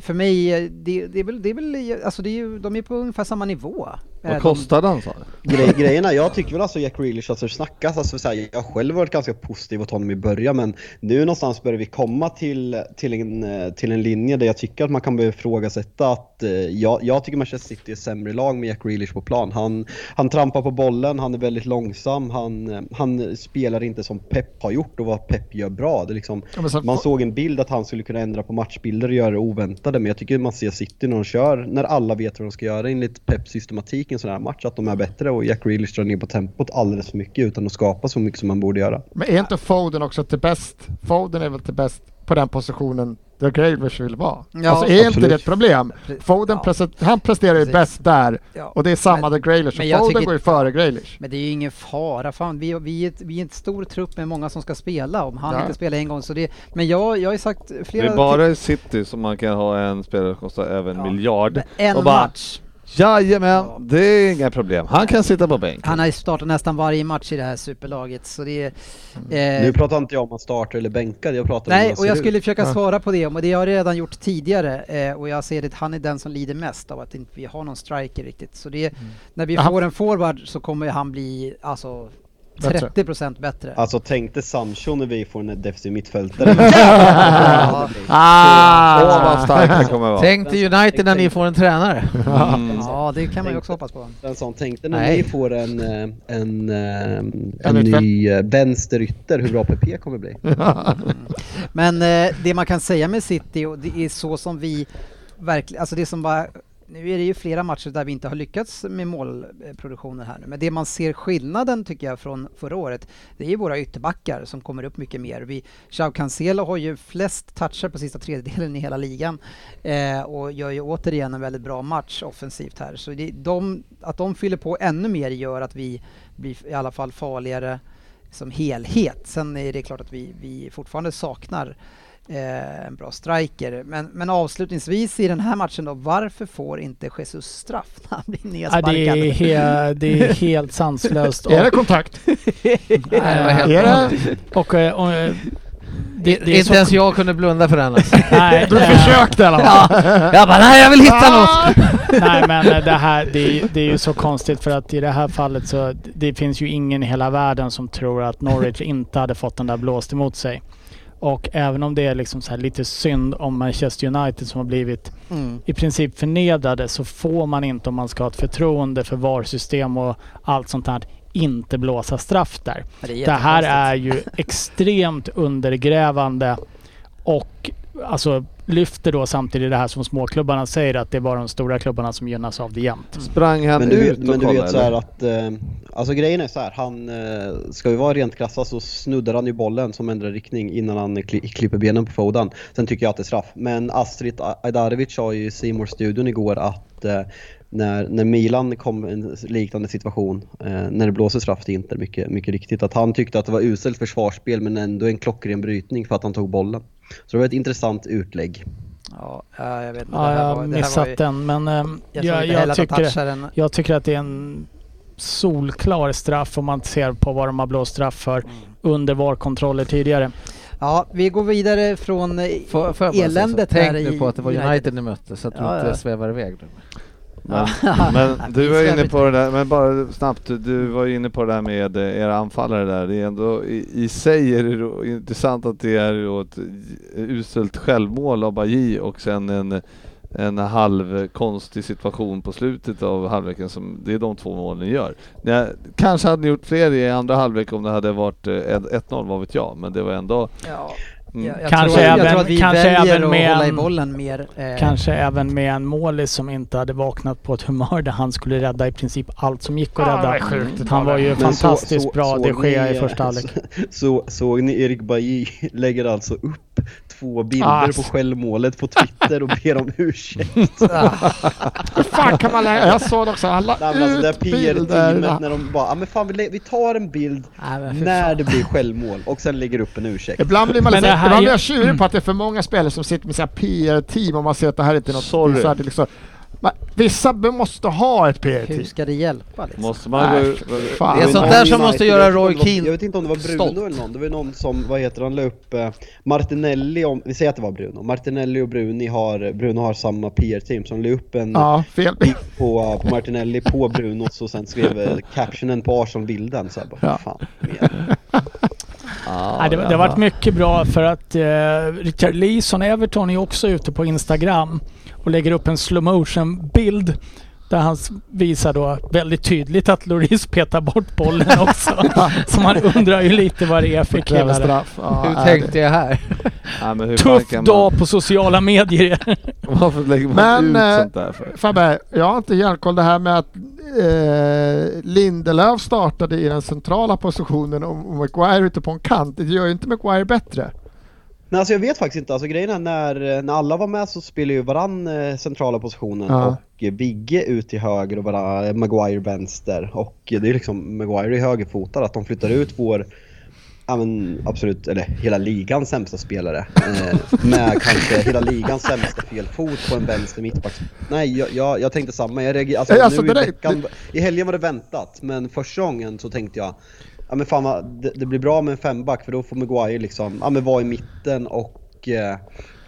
för mig, det, det är väl, det är väl, alltså det är ju, de är på ungefär samma nivå. Eh, Vad de- kostade han sa? Grej, grejerna, jag tycker väl alltså Jack Grealish, alltså snackas, alltså så här, jag har själv varit ganska positiv åt honom i början men nu någonstans börjar vi komma till, till, en, eh, till en linje där jag tycker att man kan börja ifrågasätta att eh, jag, jag tycker Manchester City är sämre lag med Jack Grealish på plan. Han, han trampar på bollen, han är väldigt långsam, han, eh, han spelar inte som Pep har gjort och vad Pep gör bra. Det liksom, Ja, så- man såg en bild att han skulle kunna ändra på matchbilder och göra det oväntade men jag tycker man ser City när de kör, när alla vet vad de ska göra enligt Peps systematik i en sån här match, att de är bättre och Jack Grealish drar ner på tempot alldeles för mycket utan att skapa så mycket som man borde göra. Men är inte Foden också till bäst? Foden är väl till bäst på den positionen där Grealish vill vara? Ja, alltså är inte absolut. det ett problem? Foden ja. han presterar ju Precis. bäst där Ja. och det är samma Men- där Grealish. Men Foden tycker- går ju före Grealish. Men det är ju ingen fara, fan vi, vi, är ett, vi är en stor trupp med många som ska spela, om han Ja. inte spelar en gång så det, men jag, jag har ju sagt Det flera... är bara i City som man kan ha en spelare som kostar över en Ja. miljard. en och bara- match. Jajamän, Ja. det är inga problem. Han kan sitta på bänken. Han har ju startat nästan varje match i det här superlaget så det är... Nu Eh, pratar inte jag om att starta eller bänkad, jag pratar om nej, han och jag ser skulle ut. försöka svara på det, och det har jag redan gjort tidigare eh, och jag ser att han är den som lider mest av att inte vi har någon striker riktigt. Så det, när vi får en forward så kommer han bli alltså Bättre. 30% bättre. Alltså tänk dig Sancho när vi får en defensiv mittfältare. Ja. Ah! Åh vad stark han kommer vara. Tänk till United när ni får en tränare. Mm. ja, det kan man ju också hoppas på. En sån, tänk dig när Nej. ni får en, eh, en, eh, en, En ny eh, vänsterytter, hur bra PP kommer bli. Men eh, det man kan säga med City, och det är så som vi verkligen, alltså det som bara nu är det ju flera matcher där vi inte har lyckats med målproduktionen här nu, men det man ser skillnaden tycker jag från förra året, det är ju våra ytterbackar som kommer upp mycket mer. Vi, Joao Cancelo har ju flest toucher på sista tredjedelen i hela ligan eh, och gör ju återigen en väldigt bra match offensivt här. Så det, de, att de fyller på ännu mer gör att vi blir i alla fall farligare som helhet. Sen är det klart att vi, vi fortfarande saknar eh, en bra striker. Men, men avslutningsvis i den här matchen då, varför får inte Jesus straff när han blir Ja, nedsparkad? det, är he, det är helt sanslöst. Är det kontakt? Nej, det var helt Är det? Och, och, och, eh, det, det är Inte så, ens jag kunde blunda för den alltså. nej, Du eh, försökte i alla fall. Jag bara, nej jag vill hitta något! Nej men eh, det här det, är- det är ju så konstigt för att i det här fallet så det finns ju ingen i hela världen som tror att Norwich inte hade fått den där blåst emot sig. Och även om det är liksom så här lite synd om Manchester United som har blivit Mm. i princip förnedrade så får man inte om man ska ha ett förtroende för VAR-system och allt sånt här inte blåsa straff där. Det, Det här är ju extremt undergrävande och alltså lyfter då samtidigt det här som småklubbarna säger att det är bara de stora klubbarna som gynnas av det jämt. Sprang han Men du ut vet, och men du vet så att, eh, alltså grejen är så här, han, eh, ska vi vara rent krassa så snuddar han ju bollen som ändrar riktning innan han kli, klipper benen på Foden. Sen tycker jag att det är straff. Men Astrid Ajdarevic sa ju i simor studion igår att eh, när, när Milan kom i en liknande situation, eh, när det blåser straff till Inter, mycket, mycket riktigt, att han tyckte att det var uselt försvarsspel men ändå en klockren brytning för att han tog bollen. Så det var ett intressant utlägg. Ja, ja, jag vet inte. Ja, det här jag var, har här missat ju, den men ehm, Jag jag, jag, tycker, jag tycker att det är en solklar straff om man ser på vad de har blåst straff för Mm. under VAR-kontroller tidigare. Ja, vi går vidare från eh, jag bara säga så? eländet Tänk här nu på att det var United. Ni mötte så att du Ja, inte ja. svävar iväg nu. Men, Ja. men du var inne på det där, men bara snabbt, du var ju inne på det där med eh, era anfallare där. Det är ändå, i, i sig är det intressant att det är ett uselt självmål av Bajy och sen en, en halv konstig situation på slutet av halvleken som, det är de två målen ni gör. Ni, kanske hade ni gjort fler i andra halvlek om det hade varit eh, 1-0, vad vet jag, men det var ändå Ja. Mm. Jag, jag, Kanske tror, jag även- vi kanske även med hålla i en- bollen mer. Eh, Kanske även med en målis som inte hade vaknat på ett humör där han skulle rädda i princip allt som gick att det rädda. var sjukt Han var det. ju Men fantastiskt så- så- bra såg de Gea ni, i första halvlek. Så, såg ni Erik Bajy lägger alltså upp två bilder Ah, på självmålet på Twitter och ber om ursäkt. Hur fan kan man lägga... Jag såg det också, han la Nej, men alltså det ut. PR-teamet när de bara, ja men fan vi, tar en bild nej, när det blir självmål och sen lägger upp en ursäkt. Ibland blir man lite, det här ibland blir är- jag tjurig på att det är för många spelare som sitter med sina PR-team och man ser att det här inte är något... Sorry. Så här, det är liksom, vissa måste ha ett Hur PR-team. ska det hjälpa liksom? måste man Nej. Det är sånt där som måste jag göra vet inte om Roy det var- Keane Jag vet inte om det var Bruno stolt. eller någon, det var någon som, vad heter han, la upp eh, Martinelli, om, vi säger att det var Bruno, Martinelli och Bruni har, Bruno har samma PR-team som la upp en Ja, fel. på, på Martinelli på Brunos och sen skrev eh, captionen på Arsenal-bilden så här, bara, Ja. fan. Nej, det, det har varit mycket bra för att eh, Richard Leeson Everton är också ute på Instagram och lägger upp en slow motion bild där han visar då väldigt tydligt att Lloris petar bort bollen också. Så man undrar ju lite vad det är för killar. straff. Ja, Hur tänkte jag här? Ja, men hur fan Tuff kan dag på sociala medier. Varför lägger man Men, ut eh, sånt där för? Fabbe, jag har inte järnkoll det här med att eh, Lindelöf startade i den centrala positionen och och Maguire ute på en kant. Det gör ju inte Maguire bättre. Nej alltså jag vet faktiskt inte, alltså grejen är när, när alla var med så spelade ju varann eh, centrala positionen Ja. och eh, Bigge ut till höger och varann, Maguire vänster och eh, det är liksom Maguire är högerfotad att de flyttar ut vår Ja men absolut, eller hela ligans sämsta spelare. Eh, med kanske hela ligans sämsta felfot på en vänster mittback. Nej, jag, jag, jag tänkte samma. Jag reagerade, alltså, alltså, nu i, veckan, I helgen var det väntat, men första gången så tänkte jag Ja men fan vad, det, det blir bra med en femback för då får Maguire liksom, ja men vara i mitten och, eh,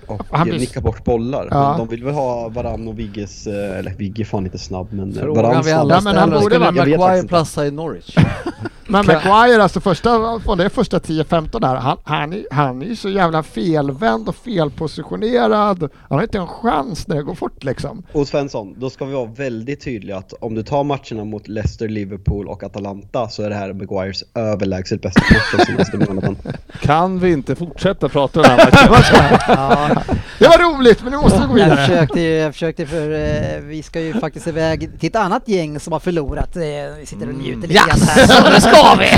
och Han blir- nicka bort bollar. Ja. Men de vill väl ha Varann och Vigges, eh, eller Vigge är fan inte snabb men eh, Varann snabb. Ja, men han borde vara- Maguire platsa i Norwich? Men Maguire, alltså första, från det första 10-15 där, han, han, är- han är ju så jävla felvänd och felpositionerad. Han har inte en chans när det går fort liksom. Och Svensson, då ska vi vara väldigt tydliga att om du tar matcherna mot Leicester, Liverpool och Atalanta så är det här Maguires överlägset bästa match senaste månaden. Kan vi inte fortsätta prata om den här matchen? Ja, Det var roligt, men nu måste vi gå jag vidare. försökte, ju- jag försökte för eh, vi ska ju faktiskt iväg till ett annat gäng som har förlorat. Eh, vi sitter och njuter lite grann här. Ska vi!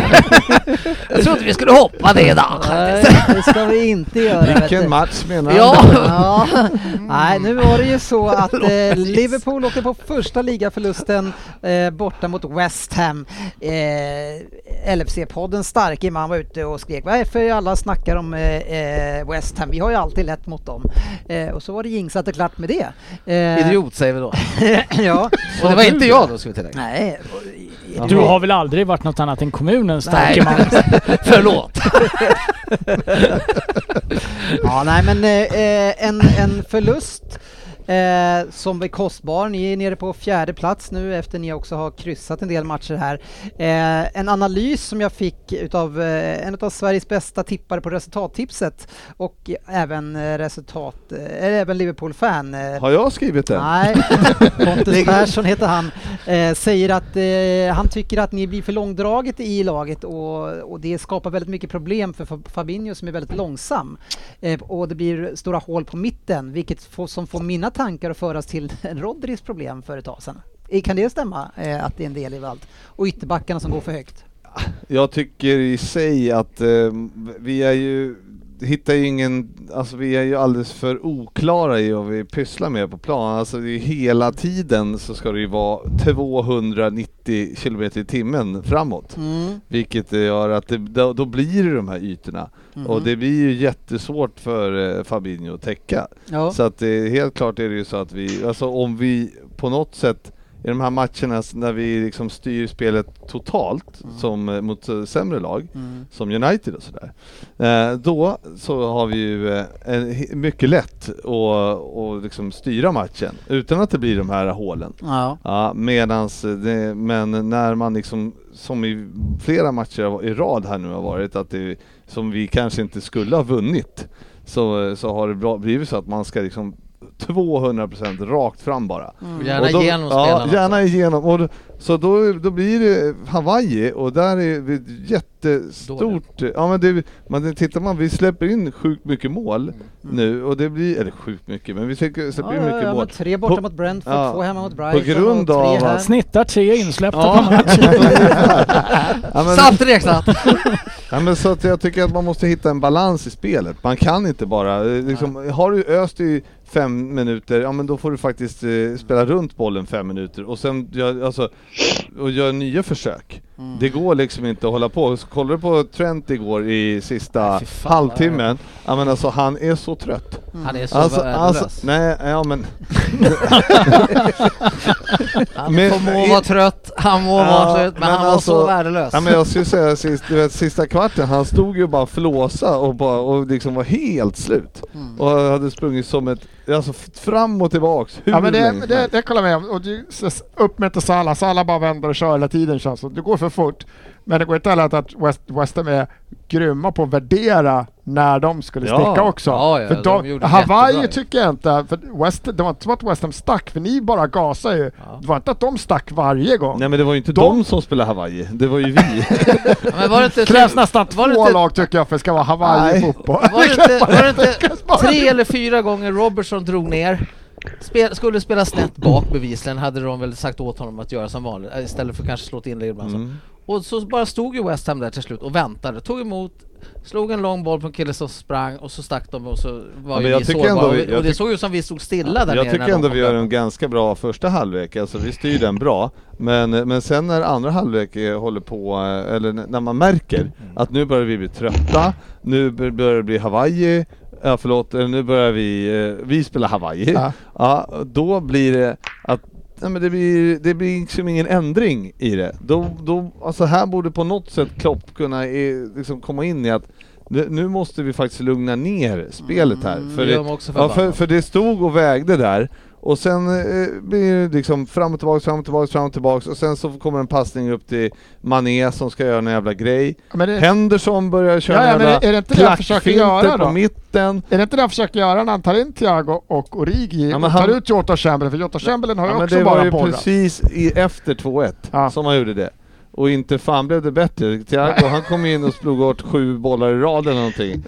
Jag trodde vi skulle hoppa det då. Nej, det ska vi inte göra. Vilken match menar du? Ja, Ja, nej nu var det ju så att eh, Liverpool åkte på första ligaförlusten eh, borta mot West Ham. Eh, LFC-podden starke man var ute och skrek varför alla snackar om eh, eh, West Ham, vi har ju alltid lätt mot dem. Eh, och så var det jinxat och klart med det. Eh, idiot säger vi då. ja. Och det var inte jag då ska vi tillägga. Nej. Du har väl aldrig varit något annat än kommunens starke man? Förlåt. Ja, nej men eh, en, en förlust eh, som blir kostbar. Ni är nere på fjärde plats nu efter ni också har kryssat en del matcher här. Eh, en analys som jag fick utav eh, en av Sveriges bästa tippare på resultattipset och även eh, resultat, eh, även Liverpool-fan. Eh, Har jag skrivit den? Nej, Pontus Persson heter han. Säger att han tycker att ni blir för långdraget i laget och, och det skapar väldigt mycket problem för Fa- Fabinho som är väldigt långsam. Och det blir stora hål på mitten vilket får, som får mina tankar att föras till Rodris problem för ett tag sedan. Kan det stämma eh, att det är en del i allt? Och ytterbackarna som går för högt? Jag tycker i sig att eh, vi är ju hittar ju ingen, alltså vi är ju alldeles för oklara i vad vi pysslar med på plan. Alltså det är hela tiden så ska det ju vara 290 km i timmen framåt. Mm. Vilket gör att det, då, då blir det de här ytorna. Mhm. Och det blir ju jättesvårt för eh, Fabinho att täcka. Ja. Så att det, helt klart är det ju så att vi, alltså om vi på något sätt i de här matcherna när vi liksom styr spelet totalt Mm. som eh, mot eh, sämre lag, som United och sådär. Eh, då så har vi ju eh, mycket lätt att och liksom styra matchen utan att det blir de här hålen. Ja. Ja, medans det, men när man liksom, som i flera matcher i rad här nu har varit, att det, som vi kanske inte skulle ha vunnit, så, så har det blivit så att man ska liksom 200% rakt fram bara. Och Gärna Och då- igenom Ja, spelarna gärna också. igenom. Och, då- så då, då blir det Hawaii och där är vi jättestort... Ja men det, man, tittar man, vi släpper in sjukt mycket mål nu och det blir, eller sjukt mycket, men vi släpper, släpper in Ja, mycket ja, mål. tre borta På- mot Brentford, ja, två hemma mot Brighton grund och tre av här. att- Snittar tre insläppta Ja. per match. Ja, men, Sant Reksatt! ja, men så att jag tycker att man måste hitta en balans i spelet. Man kan inte bara, eh, liksom, har du öst i fem minuter, ja men då får du faktiskt eh, spela runt bollen fem minuter och sen gör, alltså, och gör nya försök. Mm. Det går liksom inte att hålla på. Så kollar du på Trent igår i sista Nej, fan, halvtimmen, ja men alltså han är så trött. Han är så Alltså, alltså, nej, ja men... han men- må vara trött, han må Ja, vara trött, men, men han var alltså- så värdelös. Ja, men jag skulle säga sist, du vet, sista kvarten, han stod ju bara flåsa och, bara, och liksom var helt slut. Mm. Och hade sprungit som ett, alltså fram och tillbaks hur Ja men det, länge det, det kollar jag med om. Och du, s- upp med till Salah, Salah bara vänder och kör hela tiden känns det Det går för fort. Men det går inte heller att West, West Ham är grymma på att värdera när de skulle Ja. sticka också. Ja, ja, för de de, Hawaii jättebra. tycker jag inte, för West, det var inte som att West Ham stack, för ni bara gasade ju. Ja. Det var inte att de stack varje gång. Nej men det var ju inte De- de, som spelade Hawaii, det var ju vi. Men var det inte krävs nästan var två inte- lag tycker jag för att det ska vara Nej. Hawaii-fotboll. Var det inte, var det inte tre eller fyra gånger Robertson drog ner? Spel, skulle spela snett bak bevisligen hade de väl sagt åt honom att göra som vanligt eh, istället för kanske slå ett inlägg ibland. så. Mm. Och så bara stod ju West Ham där till slut och väntade, tog emot, slog en lång boll på en kille som sprang och så stack de och så var men ju vi sårbara. ändå Och, och det såg ju som vi stod stilla där Jag nere tycker ändå vi gör en ganska bra första halvlek, alltså vi styr den bra. Men, men sen när andra halvlek håller på, eh, eller när man märker att nu börjar vi bli trötta, nu bör- börjar det bli Hawaii, ja förlåt, nu börjar vi, eh, vi spela Hawaii. Ja. Ja, då blir det att Nej, men det blir, det blir liksom ingen ändring i det. Då, då, alltså här borde på något sätt Klopp kunna eh, liksom komma in i att nu, måste vi faktiskt lugna ner spelet här. Mm, för, det ja, för, för det stod och vägde där och sen eh, blir det liksom fram och tillbaks, fram och tillbaks, fram och tillbaks och sen så kommer en passning upp till Mané som ska göra en jävla grej. Men det, Henderson börjar köra Ja, ja, jävla är det inte det han försöker göra på då? mitten. är det inte det han försöker göra när han tar in Thiago och Origi Ja, och han- tar ut Jota Chamberlain? För Jota Chamberlain har ju Ja, men också det var bara ju precis i, efter 2-1 Ja. som han gjorde det. Och inte fan blev det bättre. Thiago han kom in och slog bort sju bollar i rad eller någonting.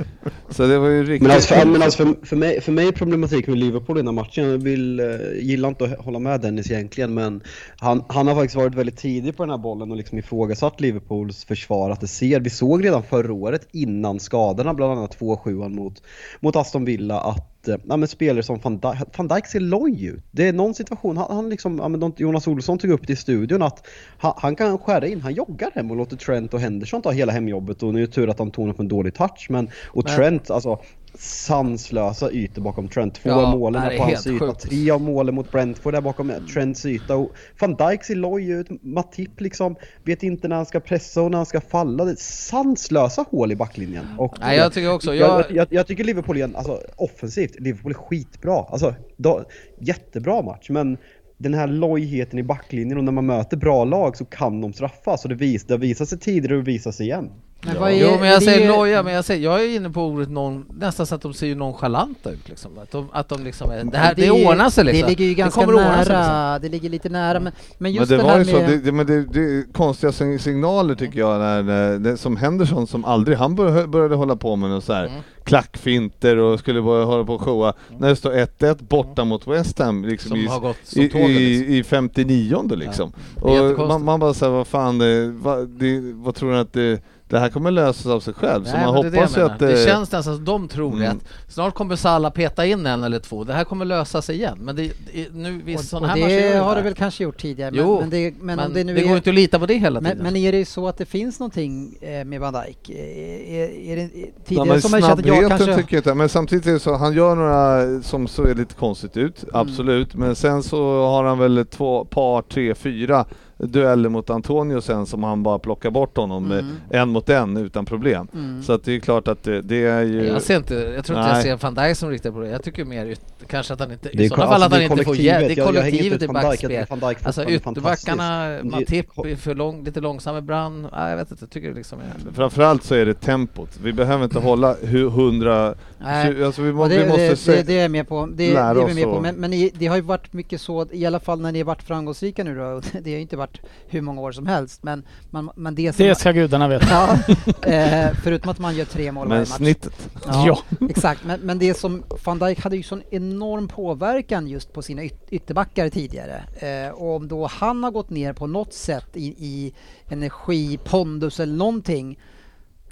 Så det var ju riktigt... Men alltså, för, men alltså för, för, mig, för mig är problematik med Liverpool i den här matchen, jag vill, eh, gillar inte att hålla med Dennis egentligen, men han, han har faktiskt varit väldigt tidig på den här bollen och liksom ifrågasatt Liverpools försvar att det ser. Vi såg redan förra året innan skadorna, bland annat 2-7 mot, mot Aston Villa, att ja, men spelare som van Dijk, van Dijk ser loj ut. Det är någon situation, han, han liksom, ja, men Jonas Olsson tog upp det i studion att han, han kan skära in, han joggar hem och låter Trent och Henderson ta hela hemjobbet och nu är det tur att han tog på en dålig touch men, och Men- Trent, alltså sanslösa ytor bakom Trent. Två Ja, av målen är på hans yta, sjukt. tre av målen mot Brentford är bakom Trents yta. Och Van Dijk ser loj ut, Matip liksom vet inte när han ska pressa och när han ska falla. Det är sanslösa hål i backlinjen. Och Nej, jag tycker också, jag, jag, jag, jag, tycker Liverpool igen, alltså offensivt, Liverpool är skitbra. Alltså, då, jättebra match, men den här lojheten i backlinjen och när man möter bra lag så kan de straffas. Och det, vis, det har visat sig tidigare och det visar sig igen. Men vad är- Jo men jag det säger är- loja, men jag, säger, jag är inne på ordet non, nästan så att de ser ju nonchalanta ut liksom. Att de, att de liksom är, det, här, det, är ju- ordnar sig liksom. Det ligger ju ganska att ordna sig, nära, liksom. det ligger lite nära men, men Men just det det var här ju så, med... det, det, men det, det är konstiga sig- signaler tycker jag när, när det, som Henderson som aldrig, han började, började hålla på med något så här Mm. klackfinter och skulle börja hålla på och showa. När det står 1-1 borta mot West Ham liksom Som i, har gått som i, tåget. i, Liksom. i 59 liksom. är Och man, man bara säger vad fan, det, vad, det, vad tror du att det, det här kommer lösas av sig själv. så Nej, man men det är hoppas ju att... Det eh, känns nästan som de tror det. Mm. Att snart kommer Salah peta in en eller två. Det här kommer lösa sig igen. Men det, det, nu, visst, Och, och här det har det. väl kanske gjort tidigare. Jo, men, men, det, men, Men det nu det är, går inte att lita på det hela tiden. men, men är det så att det finns någonting eh, med Van Dijk? Eh, Är, är det, Ja, tidigare men som man känt att jag kanske... tycker jag inte, men samtidigt är det så, han gör några som ser lite konstigt ut, Mm. absolut. Men sen så har han väl två, par, tre, fyra dueller mot Antonio sen som han bara plockar bort honom Mm. en mot en utan problem. Mm. Så att det är klart att det, det är ju... Jag, ser inte, jag tror inte Nej. jag ser van Dijk som riktigt problem. Jag tycker mer ut, kanske att han inte... I sådana fall alltså, att han det är inte får hjälp. Det är kollektivet. I backspel. Alltså ytterbackarna. Matip för lång, lite långsam ibland. Nej, jag vet inte, jag tycker det liksom är... Framförallt så är det tempot. Vi behöver inte hålla hu- hundra... Nej. Alltså vi, må, det, vi måste det, se... det, det är jag med på. Det, det är vi med på. Men, men i, det har ju varit mycket så, i alla fall när ni har varit framgångsrika nu då, det har ju inte varit hur många år som helst, men, man, men det som... Det ska gudarna veta. Ja, eh, förutom att man gör tre mål varje Men match. snittet. Ja. Exakt, men, men det som van Dijk hade ju sån enorm påverkan just på sina yt ytterbackar tidigare. Eh, och om då han har gått ner på något sätt i, i energi, pondus eller någonting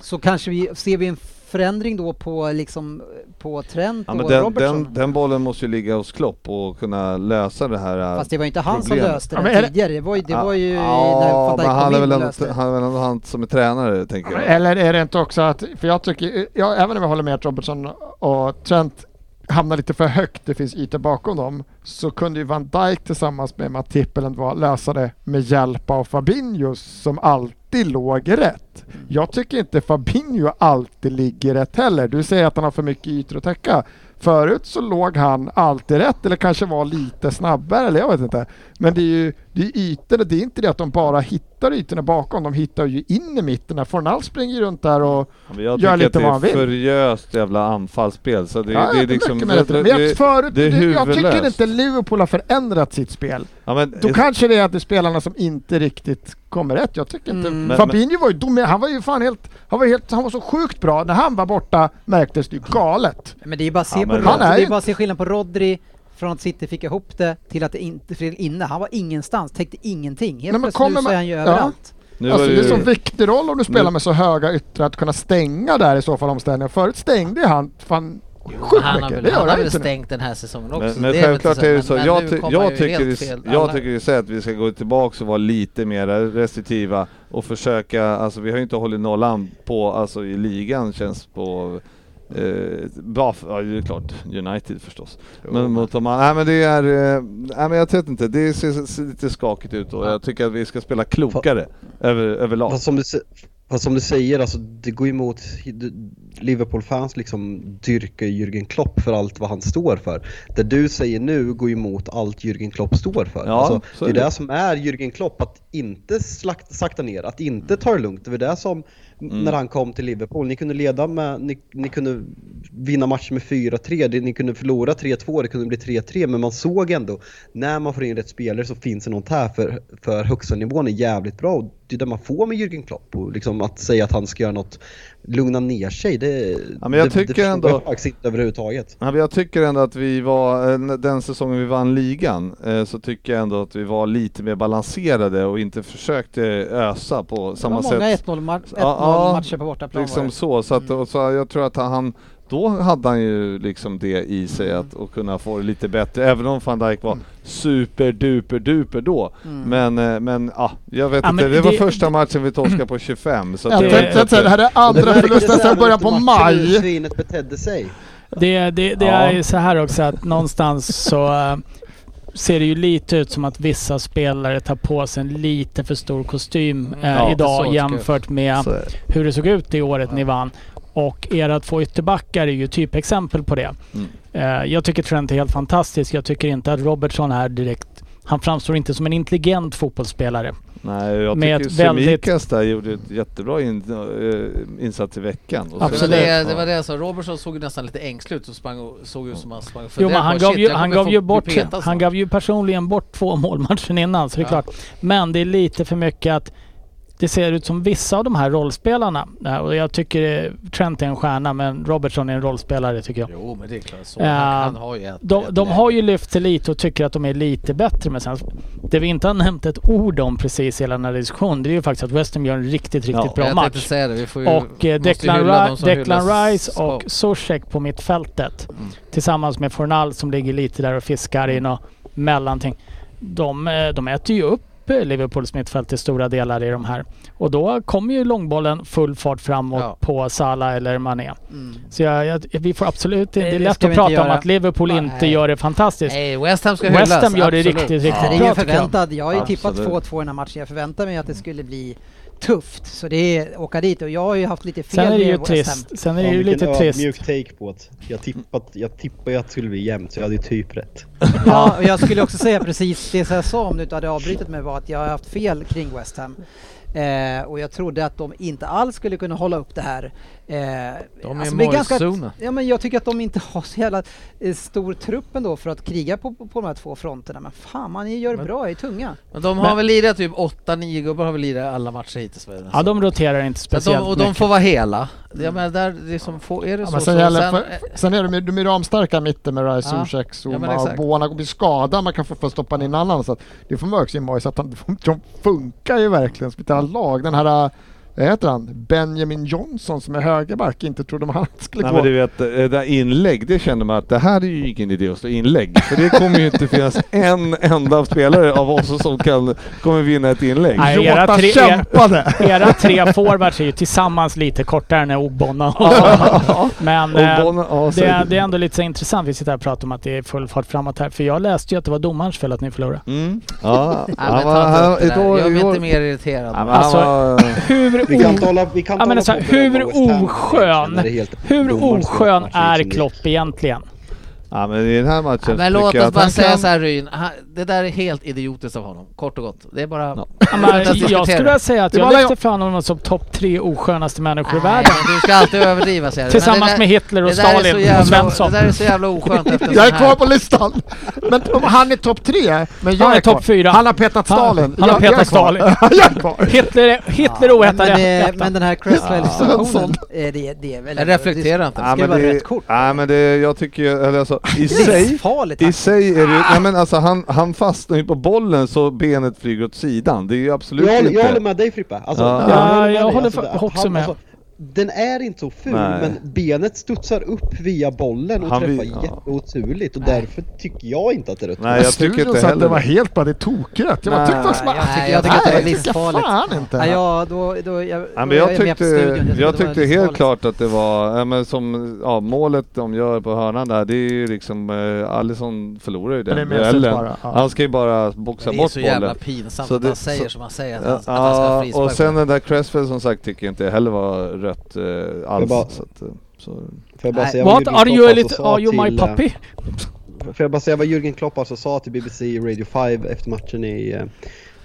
så kanske vi ser vi en förändring då på liksom på Trent Ja, och den, Robertson. den, den bollen måste ju ligga hos Klopp och kunna lösa det här äh, Fast det var ju inte han som problemet. löste Ja, det det- tidigare. Det var ju, det var ju ja, när van Dijk men han kom är väl ändå, löste han är väl ändå han som är tränare tänker jag. Eller är det inte också att, för jag tycker, jag, även om jag håller med att Robertson och Trent hamnar lite för högt, det finns ytor bakom dem, så kunde ju Van Dijk tillsammans med Matip eller lösa det med hjälp av Fabinho som alltid låg rätt. Jag tycker inte Fabinho alltid ligger rätt heller. Du säger att han har för mycket ytor att täcka. Förut så låg han alltid rätt eller kanske var lite snabbare eller jag vet inte. Men det är ju det är ytorna, det är inte det att de bara hittar ytorna bakom, de hittar ju in i mitten. där. Fornal springer runt där och jag Gör tycker lite att vad han det är vill. furiöst jävla anfallsspel. Så det, Ja, det är jag liksom... tycker med det. Men jag, förut, det är jag tycker huvudlöst. inte Liverpool har förändrat sitt spel. Ja, men, Då kanske det är att det är spelarna som inte riktigt kommer rätt. Jag tycker inte... Mm. Fabinho var ju dum, han var ju fan helt... Han var, helt, han var så sjukt bra. När han var borta märktes det ju galet. Men det är ju bara att se Ja, på men- Rodri, Han är det ju- är bara att se skillnaden på Rodri från att City fick ihop det till att det inte till inne. Han var ingenstans, täckte ingenting. Helt Nej, men plötsligt kommer nu så är han ju Ja. överallt. nu alltså det är ju- så viktig roll om du spelar Nu- med så höga yttrar att kunna stänga där i så fall omställningen. Förut stängde ju han fan sjukt han har väl, han har väl stängt den här säsongen också. Men, men självklart är det men- så. men Jag, ty jag, ju tycker det, fel. jag tycker det är att vi ska gå tillbaka och vara lite mer restriktiva och försöka, alltså vi har ju inte hållit nollan på, alltså i ligan känns på Eh, bra, ja det är klart, United förstås. Men mot de andra, nej men det är, eh, nej men jag vet inte, det ser, ser lite skakigt ut och jag tycker att vi ska spela klokare över, överlag. Fast som du, fast som du säger, alltså, det går emot Liverpool-fans liksom dyrkar Jürgen Klopp för allt vad han står för. Det du säger nu går emot allt Jürgen Klopp står för. Ja, alltså, så det är är det. det som är Jürgen Klopp, att inte slakt, sakta ner, att inte ta det lugnt. Det var det som Mm. när han kom till Liverpool, ni kunde leda med, ni, ni kunde vinna matcher med 4-3, det- ni kunde förlora 3-2, det kunde bli 3-3, men man såg ändå, när man får in rätt spelare så finns det något här för, för högsta nivån är jävligt bra. Och det är det man får med Jürgen Klopp. Och liksom att säga att han ska göra något, lugna ner sig, det, Ja, men jag det, tycker det ändå- jag faktiskt inte överhuvudtaget. Ja, men jag tycker ändå att vi var, eh, den säsongen vi vann ligan, eh, så tycker jag ändå att vi var lite mer balanserade och inte försökte ösa på Det samma var många sätt. 1-0 ma- 1-0 Ja, ja, matcher på bortaplan var Liksom det. så, så, att, Mm. så jag tror att han, då hade han ju liksom det i sig att och kunna få det lite bättre, även om van Dijk var super duper duper då. Mm. Men, eh, men ja, jag vet Ja, inte, men det var det- första matchen vi torskade på 25. Så Jag det- tänkte att det här är andra förlusten sedan början på maj. Svinet betedde sig. Det, det, det Ja. är ju så här också att någonstans så eh, ser det ju lite ut som att vissa spelare tar på sig en lite för stor kostym eh, Ja, idag det. jämfört med det. hur det såg ut det året ni vann. Och era två ytterbackar är ju typexempel på det. Mm. Eh, jag tycker Trent är helt fantastisk. Jag tycker inte att Robertson är direkt... Han framstår inte som en intelligent fotbollsspelare. Nej, jag Med tycker ett väldigt- Semikas där gjorde ett jättebra in, äh, insats i veckan. Och Det var, Absolut. det, det var det jag sa, Robertson såg ju nästan lite ängslig ut och sprang och, såg ut som han sprang och Jo men han gav shit, ju, han gav ju bort, han gav ju personligen bort två mål matchen innan så det är Ja. klart. Men det är lite för mycket att det ser ut som vissa av de här rollspelarna, och jag tycker eh, Trent är en stjärna men Robertson är en rollspelare tycker jag. Jo, men det är klart. Så. Ja, han, har ju ett, De, ett de har ju lyft till lite och tycker att de är lite bättre men sen det vi inte har nämnt ett ord om precis i hela den här diskussionen det är ju faktiskt att West Ham gör en riktigt, riktigt Ja, bra jag match. säga det. Vi får ju, Och eh, Declan, Declan Rice och. Zuzek på mittfältet Mm. tillsammans med Fornal som ligger lite där och fiskar i något mellanting. De, eh, de äter ju upp eh, Liverpools mittfält i stora delar i de här. Och då kommer ju långbollen full fart framåt Ja. på Salah eller Mané. Mm. Så jag, jag, vi får absolut Nej, Det är det lätt att prata inte om att Liverpool Nej. inte gör det fantastiskt. Nej, West Ham ska West hyllas. Ham gör det absolut. riktigt, riktigt Det är bra, ju tycker jag. förväntad. Jag har ju tippat Absolut. 2-2 i den här matchen. Jag förväntar mig att det skulle bli tufft. Så det är åka dit och jag har ju haft lite fel Sen är det ju trist. Sen är det ju vilken lite trist. ödmjuk take på det. Jag, tippat, jag tippade ju att det skulle bli jämnt så jag hade ju typ rätt. Ja, och jag skulle också säga precis det som jag sa om du inte hade avbrutit mig var att jag har haft fel kring West Ham. Eh, och jag trodde att de inte alls skulle kunna hålla upp det här. Eh, De är alltså, i ganska-. Ja men jag tycker att de inte har så jävla eh, stor trupp ändå för att kriga på, på de här två fronterna. Men fan man gör Men- bra, är tunga. Men de har Men- väl lirat typ 8-9 gubbar har väl lirat alla matcher hittills. Ja, de roterar inte att de, speciellt och de mycket. får vara hela. Jag menar, där, det är, som få, är det Ja, så men så. sen, sen, för, sen är de, ju- de är ramstarka i mitten med Rice, Ja. Zuzek, Ja, Zuma och exakt. Bona blir skadad, man kan få, få stoppa in en annan. Så att det får man också i Moise att han, de funkar ju verkligen som ett lag. Den här, heter han, Benjamin Johnson som är högerback, inte trodde man han skulle Nej gå. men du vet, det där inlägg, det kände man att det här är ju ingen idé att slå inlägg. För det kommer ju inte finnas en enda spelare av oss som kan, kommer vinna ett inlägg. Nej, era tre- kämpade! Era tre forwards är ju tillsammans lite kortare än Ogbonna. Men eh, Bonn- ja, det, är, det är ändå lite så intressant. Vi sitter här och pratar om att det är full fart framåt här. För jag läste ju att det var domarens fel att ni förlorade. Mm. Ja, han men ta inte det där. Jag blir inte mer irriterad. Ja, men Alltså, var... Hur, Vi kan hålla, vi kan Ja, men alltså, hur oskön- hur oskön är. Klopp egentligen? Ja men i den här matchen Ja, men låt oss bara säga kan- så här Ryn, Han- det där är helt idiotiskt av honom, kort och gott. Det är bara... Ja. Ja, men, jag skulle vilja säga att jag lyfter fram honom som topp tre oskönaste människor i Nej, världen. du ska alltid överdriva säger du. Tillsammans det där- med Hitler och Stalin och jävla- Svensson. Det där är så jävla oskönt efter Jag är kvar på listan! Men han är topp tre, men jag Han är topp fyra. Han har petat Stalin. han har petat. Stalin. Hitler, Hitler är men, men, oätare. det, men den här Cresswell-situationen, eh, det, det är väl... Jag reflekterar inte. Det Ja, skulle vara rätt kort. ja, men det, jag tycker ju- eller alltså, i sig, Livsfarligt. i sig är det nej men alltså han, han fastnar ju på bollen så benet flyger åt sidan. Det är ju absolut Jag, håller- inte... jag håller med dig Frippe. Alltså, Ja. jag Ja, håller med jag dig. håller Alltså, också med. Alltså, den är inte så ful, Nej. men benet studsar upp via bollen och Han träffar vill- ja. jätteoturligt och Nej. därför tycker jag inte att det är rött Nej, jag tycker inte sa att heller det var det. helt bara det är tokrätt. Jag bara Nej, tyckte också bara, jag tycker- nej, jag tycker att det var nej, livsfarligt. fan inte. Ja, ja, då, då, jag, Ja, då men är jag på tyckte, studion. jag tyckte helt klart att det var, ja, men som ja, målet de gör på hörnan där, det är ju liksom, eh, Alisson förlorar ju den det är mest duellen. ja. Han ska ju bara boxa Det är bort så jävla bollen. pinsamt Så att det- han säger så- som han säger att han, ska ha frispark. och sen den där Cresswell som sagt tycker jag inte heller var rött eh, alls. bara- så att, eh, så. Får jag bara säga What Jürgen are you Klopp a alltså little, sa are you my till, eh, puppy? Får jag bara säga vad Jürgen Klopp alltså sa till BBC Radio 5 efter matchen i... eh,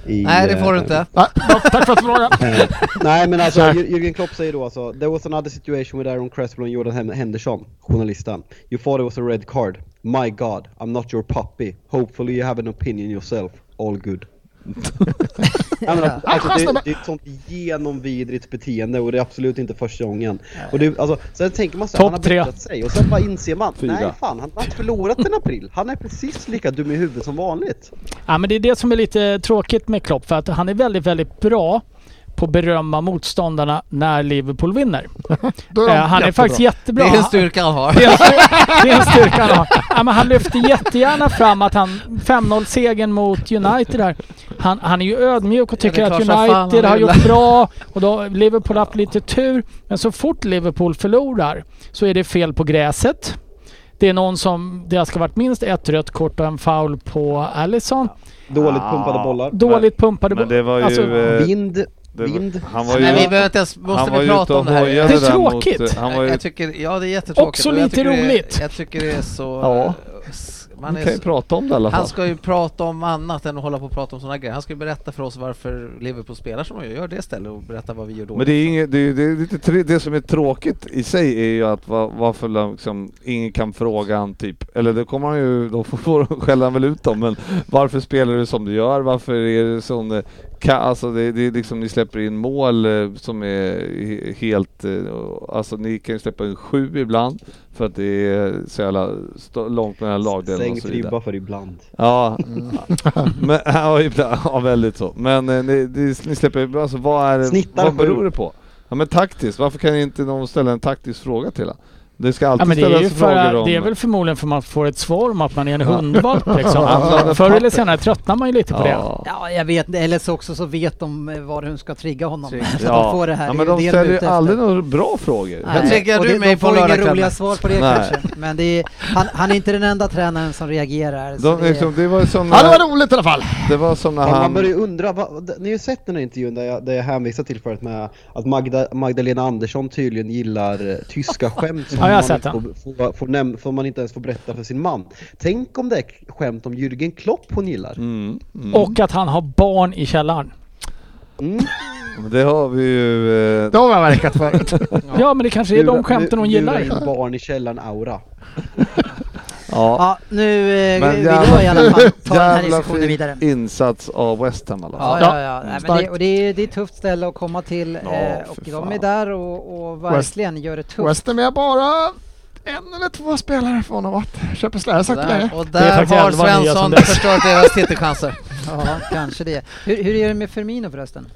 i Nej det får du inte. Tack för att. Eh, Nej men alltså Jürgen Klopp säger då alltså There was another situation with Aaron Cresswell and Jordan Hen- Henderson, journalisten. You thought it was a red card. My God, I'm not your puppy. Hopefully you have an opinion yourself. All good. Ja, men, alltså, det, det är ett sånt genomvidrigt beteende och det är absolut inte första gången. Och det, alltså, sen tänker man så här, han har bättrat sig och sen bara inser man, Fyra. nej fan han har inte förlorat en april. Han är precis lika dum i huvudet som vanligt. Ja, men det är det som är lite tråkigt med Klopp. För att han är väldigt, väldigt bra på att berömma motståndarna när Liverpool vinner. Då är Eh, han är jättebra. faktiskt jättebra. Det är en styrka han har. Det är en styr- det är en styrka han har. Ja, men han lyfter jättegärna fram att han 5-0 segern mot United där. Han, han är ju ödmjuk och tycker är att United har gjort bra och då har Liverpool haft lite tur. Men så fort Liverpool förlorar så är det fel på gräset. Det är någon som, det ska varit minst ett rött kort och en foul på Allison. Dåligt pumpade bollar. Dåligt pumpade Men det var ju... Alltså, eh, Vind, vind. Han var ju... Men vi behöver inte ens, måste var vi prata om det här? Det är tråkigt. Mot, han var ju, Jag tycker, ja det är jättetråkigt. Också och jag lite tycker det roligt. Jag tycker det är så... Ja. Man vi kan ju så, prata om det i alla fall. han ska ju prata om annat än att hålla på och prata om sådana grejer. Han ska ju berätta för oss varför Liverpool spelar som de gör. Gör det istället och berätta vad vi gör dåligt. Men det är inget, det, är, det, är lite, det som är tråkigt i sig är ju att va, varför liksom ingen kan fråga han typ, eller det kommer han ju, då får, får skälla han väl ut dem, men varför spelar du som du gör? Varför är det sån eh, Ka, alltså det, det är liksom, ni släpper in mål eh, som är he- helt... eh, Alltså ni kan ju släppa in sju ibland för att det är så jävla st- långt mellan lagdelarna och Sänk så vidare. för ibland. Ja, men, ja, ibland, ja väldigt så. Men eh, ni, ni, ni släpper, alltså vad är det, Snittar vad beror det på? Ja men taktiskt, varför kan inte någon ställa en taktisk fråga till honom? Det ska alltid Ja, men det, är ställas ju för, frågor om... det är väl förmodligen för man får ett svar om att man är en hundvalp liksom. Förr eller senare tröttnar man ju lite på det. ja. Ja, jag vet Eller så också så vet de eh, vad de ska trigga honom. Så Ja. de får det här. ja, men är de ställer är ju aldrig några bra frågor. Nej, Jag tänker och du det, mig de på får inga roliga svar på det Nej. kanske. Men det är, han, han är inte den enda tränaren som reagerar. De, det, liksom, det var som Ja, det när, var roligt i alla fall. det var som när Man, man han... börjar ju undra, vad, ni har ju sett den här intervjun där jag, där jag hänvisade till förut med att Magda, Magdalena Andersson tydligen gillar eh, tyska skämt Ja, jag har man sett inte får, får, får, näm- får man inte ens får berätta för sin man. Tänk om det är skämt om Jürgen Klopp hon gillar. Mm, mm. Och att han har barn i källaren. Mm. Det har vi ju... Eh, Det har jag verkat förut. Ja men det kanske är de Lura- skämten hon lura gillar. in barn i källaren aura. ja. Ja, nu eh, Men vill jävla jag i alla fall ta den här jävla diskussionen fin vidare. insats av West Ham i alla fall. Ja, ja, ja. Nej, men det, och det, är, det är ett tufft ställe att komma till Ja, eh, och de fan. är där och, och verkligen gör det tufft. West Ham är bara en eller två spelare från att ha varit har sagt det länge. Där, och är där har Svensson förstört deras titelchanser. Ja, kanske det. Hur, hur är det med Firmino förresten?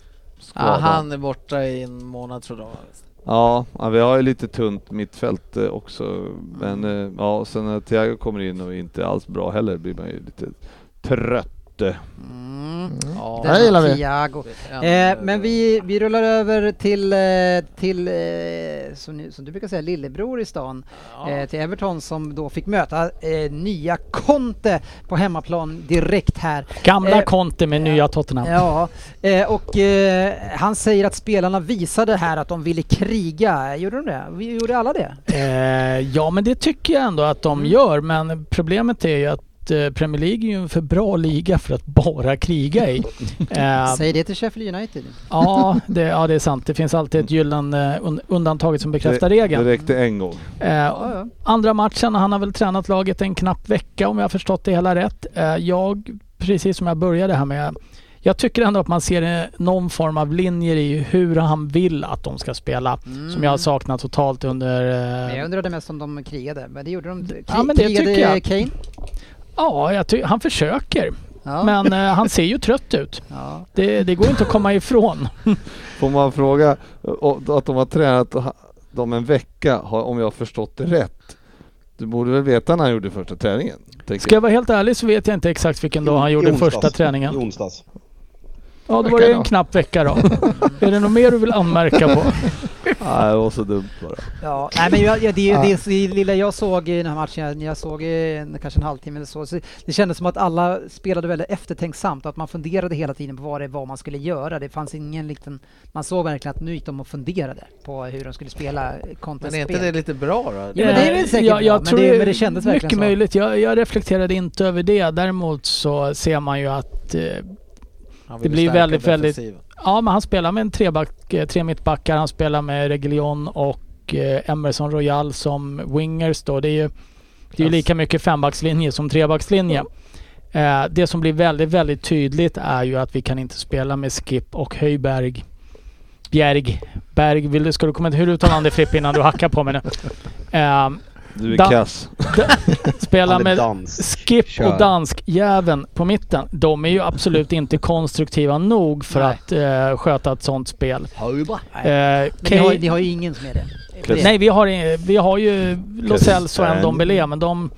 Ja, han är borta i en månad tror jag. Ja, vi har ju lite tunt mittfält eh, också. Men eh, ja, och sen när Thiago kommer in och inte alls bra heller blir man ju lite trött. Mm. Ja, Det gillar vi. Thiago. Eh, men vi, vi rullar över till, eh, till eh, som, ni- som du brukar säga, lillebror i stan. Eh, till Everton som då fick möta eh, nya Conte på hemmaplan direkt här. Gamla Eh, Conte med nya Tottenham. Ja, eh, och eh, han säger att spelarna visade här att de ville kriga. Gjorde de det? Vi gjorde alla det? Eh, ja men det tycker jag ändå att de Mm. gör men problemet är ju att eh, Premier League är ju en för bra liga för att bara kriga i. Eh, Säg det till Sheffield United. ja, det, ja det är sant. Det finns alltid ett gyllene un, undantaget som bekräftar det, regeln. det räckte en gång. Eh. Andra matchen, han har väl tränat laget en knapp vecka om jag har förstått det hela rätt. Jag, precis som jag började här med, jag tycker ändå att man ser någon form av linjer i hur han vill att de ska spela. Som jag har saknat totalt under... Men jag undrade mest om de krigade, men det gjorde de. Kri- Ja, men det krigade tycker jag. Kane? Ja, jag ty- han försöker. Ja. Men eh, han ser ju trött ut. ja. Det, det går inte att komma ifrån. Får man fråga och, att de har tränat dem en vecka, om jag har förstått det rätt. Du borde väl veta när han gjorde första träningen? Ska jag vara helt ärlig så vet jag inte exakt vilken dag han I gjorde onsdags. första I träningen. onsdags. Ja, då var det en knapp vecka då. är det något mer du vill anmärka på? Nej, det var så dumt bara. Ja, nej men jag, jag, det, det, det lilla jag såg i den här matchen, jag såg i en, kanske en halvtimme eller så, så det kändes som att alla spelade väldigt eftertänksamt och att man funderade hela tiden på vad det var man skulle göra. Det fanns ingen liten, man såg verkligen att nu gick de och funderade på hur de skulle spela Men contest är inte det lite bra då? Ja, men det är väl säkert jag, jag bra, men tror det- men det kändes verkligen Mycket så. möjligt. Jag, jag reflekterade inte över det. Däremot så ser man ju att eh, det blir väldigt, väldigt-. Ja, men han spelar med en treback, eh, tre mittbackar. Han spelar med Reguilon och eh, Emerson Royal som wingers då. Det är ju, det är ju lika mycket fembackslinje som trebackslinje. Eh, det som blir väldigt, väldigt tydligt är ju att vi kan inte spela med Skip och Höjberg. Bjerg. Berg, vill du, ska du kommentera hur du uttalar det Fripp innan du hackar på mig nu? Eh, Du är Da- kass. spela med dansk. Skip Kör. och dansk-jäveln på mitten. De är ju absolut inte konstruktiva nog för Nej. att eh, sköta ett sånt spel. Eh, Men ni har, ni har ju ingen som är det. Precis. Nej, vi har, vi har ju Lo Celso och. Ndombele, men de,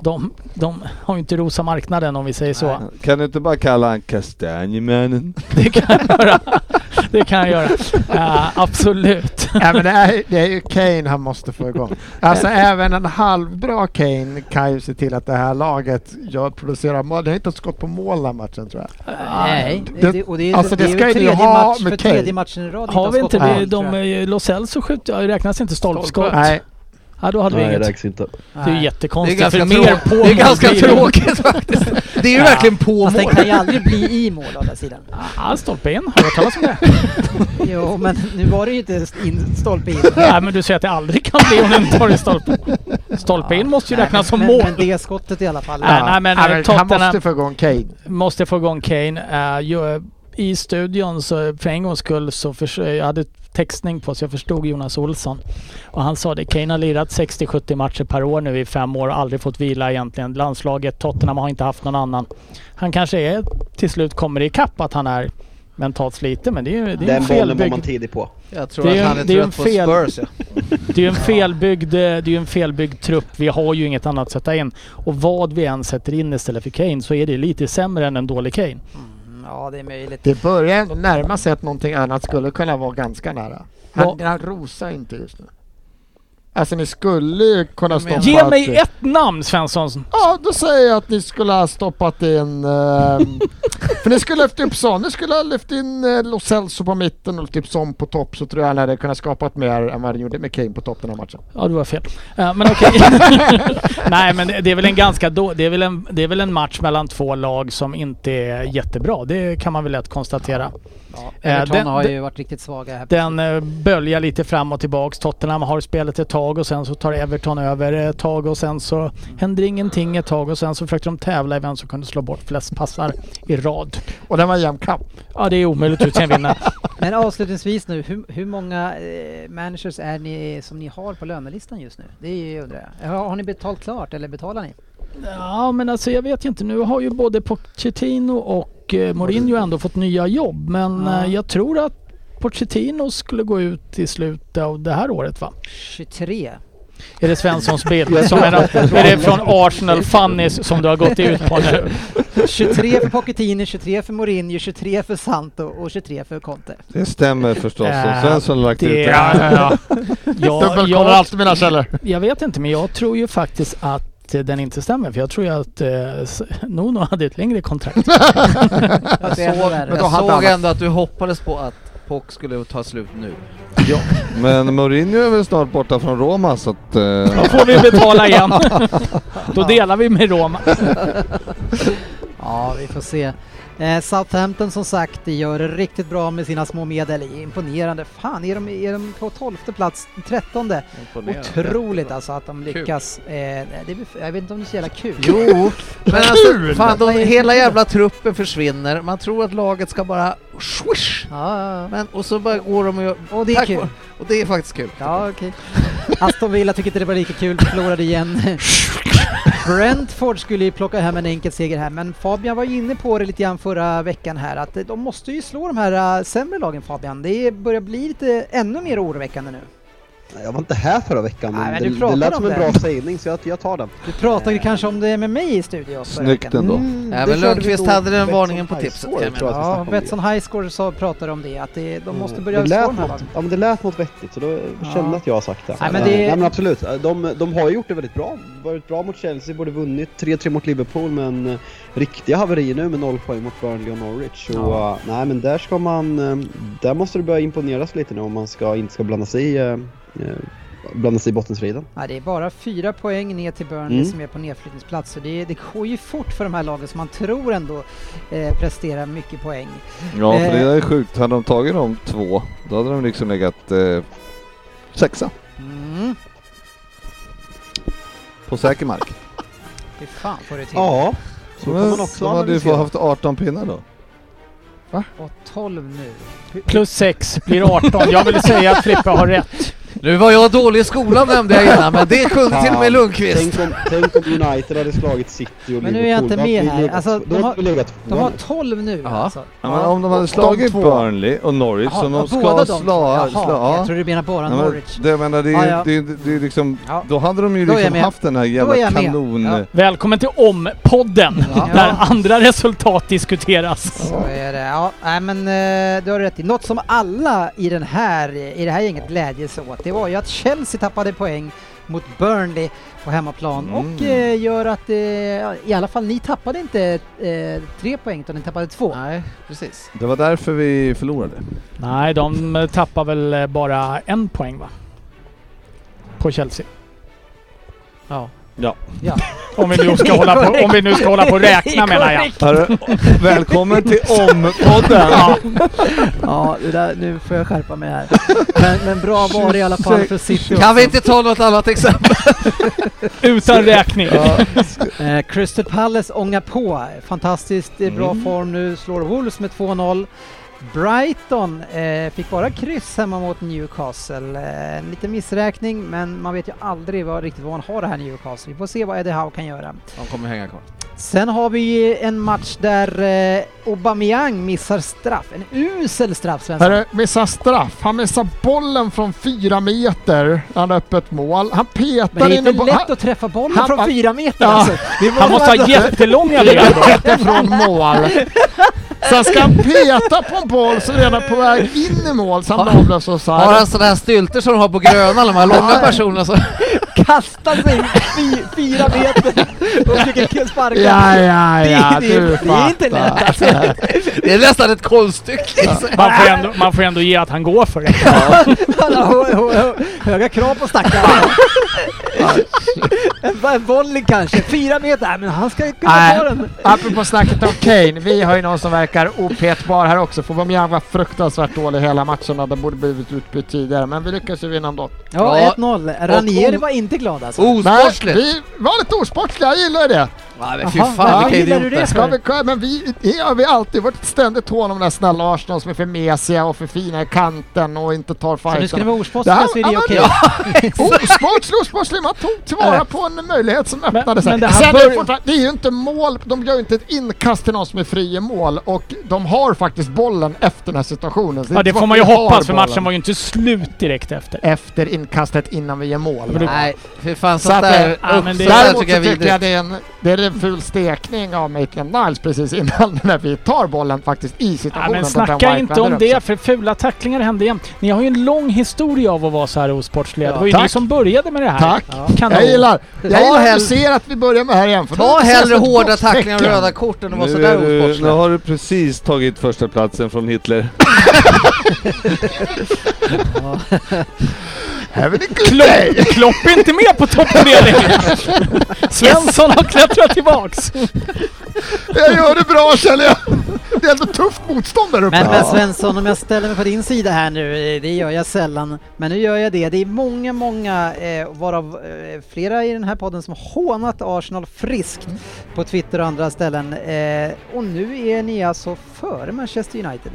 de, de har ju inte rosa marknaden om vi säger så. Kan du inte bara kalla han Kastanjemannen? Det kan jag göra. Det kan jag göra. Eh, absolut. Ja, men det, är, det är ju Kane han måste få igång. Alltså även en halvbra Kane kan ju se till att det här laget gör, producerar mål. Det är inte ett skott på mål den matchen tror jag. Nej, Det- det, och det, är- alltså, det, det ska ju tredje ha match med för Kane. tredje matchen i rad. Har vi inte det? De, eh, Lo Celso skjuter, ja, räknas inte stolpskott? Nej, Ja, då hade vi Nej, det inget. räknas inte. Det är ju Nej. Det är jättekonstigt. ganska, för mer på det är ganska mål det. tråkigt faktiskt. Det är ju Ja. verkligen på Fast den mål. kan ju aldrig bli i mål å andra sidan. Ja, stolpe in. Har du hört talas om det? Jo, men nu var det ju inte in, stolpe in. Nej, men du säger att det aldrig kan bli om du inte tar i stolpe. Stolpe in måste ju Nej, räknas som men, mål. Men det skottet i alla fall. Nej, nej, men, Ja, eh, han måste få igång Kane. måste få igång Kane. Uh, ju, i studion så för en gångs skull så förs- jag hade textning på så jag förstod Jonas Olsson. Och han sa det, Kane har lirat 60-70 matcher per år nu i fem år och aldrig fått vila egentligen. Landslaget, Tottenham har inte haft någon annan. Han kanske är, till slut kommer i kapp att han är mentalt sliten men det är ju det är ju en Den bollen var felbyggd man tidig på. Jag tror Det är att han är det är trött en på fel- Spurs ja. Det är ju en felbyggd, det är en felbyggd trupp. Vi har ju inget annat att sätta in. Och vad vi än sätter in istället för Kane så är det lite sämre än en dålig Kane. Mm, ja, det är möjligt. Det börjar ändå närma sig att någonting annat skulle kunna vara ganska nära. Han, han rosar inte just nu. Alltså ni skulle ju kunna stoppa... Ge mig ett namn Svensson! Ja, då säger jag att ni skulle ha stoppat in... ehm, för ni skulle ha lyft upp Son. Ni skulle ha lyft in uh, Lo Celso på mitten och typ Son på topp så tror jag han hade kunnat skapat mer än vad han gjorde med Kane på topp den här matchen. Ja, det var fel. Eh, men okej. Nej, men det, det är väl en ganska då, det är väl en, det är väl en match mellan två lag som inte är jättebra. Det kan man väl lätt konstatera. Ja, Eh, Everton den- har ju varit riktigt svaga här. Den eh, böljar lite fram och tillbaks. Tottenham har spelet ett tag och sen så tar Everton över ett tag och sen så händer ingenting ett tag och sen så försökte de tävla i vem som kunde slå bort flest passar i rad. Och den var jämn kamp. Ja, det är omöjligt att utse en vinnare. Men avslutningsvis nu, hur, hur många eh, managers är ni som ni har på lönelistan just nu? Det är ju undrar jag. Har, har ni betalt klart eller betalar ni? Ja, men alltså jag vet inte. Nu har ju både Pochettino och eh, Mourinho ändå fått nya jobb. Men Ja. eh, jag tror att Pochettino skulle gå ut i slutet av det här året va? 23. Är det Svenssons bild? Som är, är det från Arsenal Funnys som du har gått ut på nu? 23 för Pochettino, 23 för Mourinho, 23 för Santo och 23 för Conte. Det stämmer förstås. Äh, Som Svensson har lagt det- ut det. Ja, ja, ja. Ja, Dubbelkollar jag, alltid mina källor. jag vet inte, men jag tror ju faktiskt att eh, den inte stämmer. För jag tror ju att eh, Nuno hade ett längre kontrakt. Ännu såg, då jag såg ändå att du hoppades på att Pock skulle ta slut nu. Men Mourinho är väl snart borta från Roma så att... eh, Då får vi betala igen. Då delar vi med Roma. Ja, vi får se. Eh, Southampton som sagt, gör det riktigt bra med sina små medel. Imponerande. Fan, är de, är de på tolfte plats, trettonde? Otroligt alltså att de lyckas. Eh, det jag vet inte om det är så jävla kul. Jo, men alltså fan, de, hela jävla truppen försvinner. Man tror att laget ska bara swish. Ja, ja, ja. Men, och så bara går de och gör... Och det är kul. Och det är faktiskt kul. Ja, okej. Aston Villa tycker inte det var lika kul, förlorade igen. Brentford skulle ju plocka hem en enkel seger här, men Fabian var ju inne på det lite grann förra veckan här, att de måste ju slå de här äh, sämre lagen Fabian. Det börjar bli lite ännu mer oroväckande nu. Jag var inte här förra veckan, Nej, men, men du det, det pratade lät om som en det. bra sägning så jag, jag tar den. Du pratade kanske om det med mig i studion förra Snyggt veckan. ändå. Mm, men körde vi Lundqvist hade den Betsson varningen på High tipset, Score, kan jag tror jag att vi Ja, Betsson Highscore sa, pratade om det, att det, de måste Mm. börja det slå lät de här något, lagen. Ja men det lät något vettigt så då kände jag att jag har sagt det. Nej, men det- Nej men absolut, de, de har ju gjort det väldigt bra. Varit bra mot Chelsea, både vunnit 3-3 mot Liverpool men eh, riktiga haverier nu med noll poäng mot Burnley och Norwich. Så Ja. eh, nej men där ska man, eh, där måste det börja imponeras lite nu om man ska, inte ska blanda sig i, eh, blanda sig i bottenstriden. Ja, det är bara fyra poäng ner till Burnley Mm. som är på nedflyttningsplats. Så det, det går ju fort för de här lagen som man tror ändå eh, presterar mycket poäng. Ja, för det Eh. är sjukt. Hade de tagit de två, då hade de liksom legat eh, sexa Mm. på säker mark. Fy fan får det till. Ja, så kan man också de hade ju haft 18 pinnar då. Och 12 nu. Hur- Plus 6 blir 18. Jag vill säga att Frippe har rätt. Nu var jag dålig i skolan nämnde jag innan, men det kunde till och med Lundqvist. Tänk om, tänk om United hade slagit City och Liverpool. Men nu är jag inte med här. Alltså, de har- De har tvåa. 12 nu Ja. alltså. Ja, men om de hade slagit de. Burnley och Norwich som de ja, ska slå... Jaha, jag ja. tror du menar bara men Norwich. det, jag menar, det, Ja, är, ja. Det, det, det är liksom, Ja. då hade de ju liksom haft den här jävla kanon... Ja. Välkommen till OM-podden. Ja. Där andra resultat diskuteras. Så är det. Ja, nej, men eh, du har rätt i. Något som alla i, den här, i det här gänget glädjes åt, det var ju att Chelsea tappade poäng mot Burnley på hemmaplan Mm. och eh, gör att eh, i alla fall ni tappade inte eh, tre poäng utan ni tappade två. Nej, precis. Det var därför vi förlorade. Nej, de eh, tappar väl eh, bara en poäng va? På Chelsea. Ja. Ja. Ja. Om vi nu ska hålla på, om vi nu ska hålla på och räkna menar jag. Hörru, välkommen till OM-podden! Ja, Ja, det där, nu får jag skärpa mig här. Men, men bra var det i alla fall för City Kan vi inte ta något annat exempel? utan räkning. Eh, Crystal Palace ångar på. Fantastiskt eh, bra Mm. form nu. Slår Wolves med 2-0. Brighton eh, fick bara kryss hemma mot Newcastle. Eh, en liten missräkning, men man vet ju aldrig vad, riktigt vad man har det här Newcastle. Vi får se vad Eddie Howe kan göra. De kommer hänga kvar. Sen har vi en match där eh, Aubameyang missar straff. En usel straff, Svensson. Herre, missar straff. Han missar bollen från fyra meter. Han har öppet mål. Han Men petar det är in i inte bo- lätt han- att träffa bollen han- från fyra meter Ja. alltså. Det Han måste ha jättelånga ben. från mål. Sen ska han peta på en boll som redan på väg in i mål. Så han Har- avblåser offside. Har han sådana här stylter som de har på Gröna, de här långa personerna som... kastar sig fy, fyra meter och försöker sparka. Ja, ja, ja, det, det, du det är inte lätt fattar. alltså. Det är nästan ett konststycke. Man får, ändå, man får ändå ge att han går för det. Hö- hö- höga krav på stackaren. en, en volley kanske, fyra meter, Nej, men han ska kunna Nej. ta den. Apropå snacket om Kane, vi har ju någon som verkar opetbar här också. För Aubameyang var fruktansvärt dålig hela matchen och det borde blivit utbytt tidigare. Men vi lyckades ju vinna ändå. Ja, Ja. 1-0. Ranieri var inte glad alltså. Osportsligt! vi var lite osportsliga, jag gillar det. Ja, men fy fan vilka det? idioter. Ska vi, men vi, det har vi alltid varit ett ständigt hån om den här snälla Arsenal som är för mesiga och för fina i kanten och inte tar Så nu ska ni fighten. vara Det osportsliga så är det okej. men Osportslig, osportslig, man tog tillvara på en möjlighet som öppnade sig. men det här Sen är det, bör- det är ju inte mål, de gör ju inte ett inkast till någon som är fri i mål och de har faktiskt bollen efter den här situationen. Så Ja, det får så man ju vi hoppas för bollen matchen var ju inte slut direkt efter. Efter inkastet innan vi gör mål. Nej, fy fan Så sånt att, där, det- där Däremot så tycker jag det är en, det är en ful stekning av Maitland Niles precis innan när vi tar bollen faktiskt i Ja, situationen. men där snacka inte om det, för fula tacklingar händer igen. Ni har ju en lång historia av att vara så här osportsliga. Ja, det var ju tack. ni som började med det här. Tack! Kanon. Jag gillar, jag Ta gillar att hell- du ser att vi börjar med här igen. För Ta hellre hårda tacklingar och röda kort än att vara Nu, sådär är du, nu osportslig. har du precis tagit första platsen från Hitler. Klopp! Klopp är inte med på toppfördelningen! Svensson har klättrat tillbaks. Jag gör det bra känner jag! Det är ändå tufft motstånd där uppe. Men, men Svensson, om jag ställer mig på din sida här nu, eh, det gör jag sällan, men nu gör jag det. Det är många, många, eh, varav eh, flera i den här podden som hånat Arsenal friskt på Twitter och andra ställen. Eh, och nu är ni alltså före Manchester United.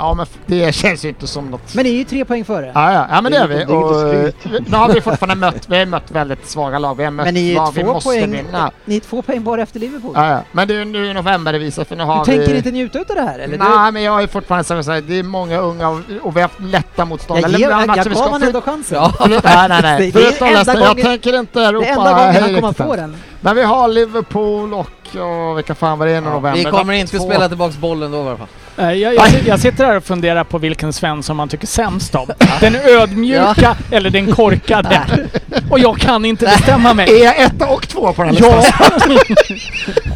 Ja men det känns ju inte som något... Men ni är ju tre poäng före. Ja, ja, ja men det är vi. Det är inget Och, eh, nu har vi fortfarande mött, vi har mött väldigt svaga lag. Vi har mött Men ni är lag vi måste poäng, vinna. ni är två poäng bara efter Liverpool. Ja, ja. Men det är nu i november det visar för nu har du vi... tänker inte njuta av det här eller? Nej men jag är fortfarande jag säger, det är många unga och, och vi har haft lätta motstånd. jag, ger, jag, jag vi gav för- ändå chansen. Ja. Nej nej nej. Det är enda jag tänker inte ropa Det enda gången han kommer få den. Men vi har Liverpool och, och vilka fan var det i november? Vi kommer inte spela tillbaks bollen då i alla fall. Eh, Jag, jag, jag sitter här och funderar på vilken Svensson man tycker sämst om. Den ödmjuka eller den korkade. Och jag kan inte bestämma mig. Är jag etta och två på den här Ja! listan?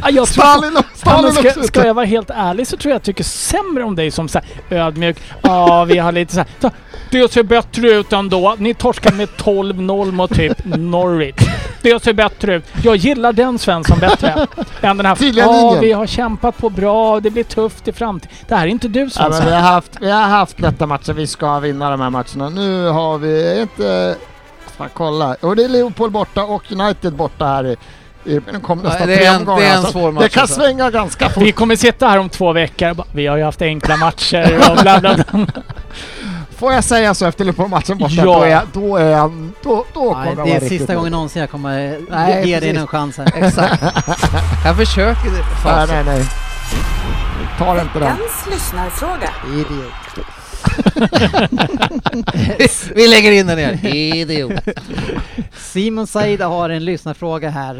Ja, Stalin och Ja, Stalin ska, ska jag vara helt ärlig så tror jag jag tycker sämre om dig som så här, ödmjuk. Ja, vi har lite så här. Så, det ser bättre ut ändå. Ni torskar med 12-0 mot typ Norwich. Det ser bättre ut. Jag gillar den Svensson bättre. än den här. Tydliga Ja, linjen. vi har kämpat på bra. Det blir tufft i framtiden. Det här är inte du Ja, men Svensson. vi, har haft, vi har haft lätta matcher, vi ska vinna de här matcherna. Nu har vi inte... Fan kolla. Och det är Liverpool borta och United borta här i, i de kommande Ja, nästan det är en- det är en Så svår match Det kan alltså. svänga ganska fort. Vi kommer sitta här om två veckor Vi har ju haft enkla matcher och bla bla bla. Får jag säga så efter Liverpool-matchen borta, Ja. då är då är jag... Då, då kommer Nej, jag det är sista nöjd. gången någonsin jag kommer Nej, ge dig en chans här. Exakt. Jag försöker det. Nej, nej, nej. Ta inte den. Veckans lyssnarfråga. Idiot. Vi lägger in den igen. Idiot. Simon Saida har en lyssnarfråga här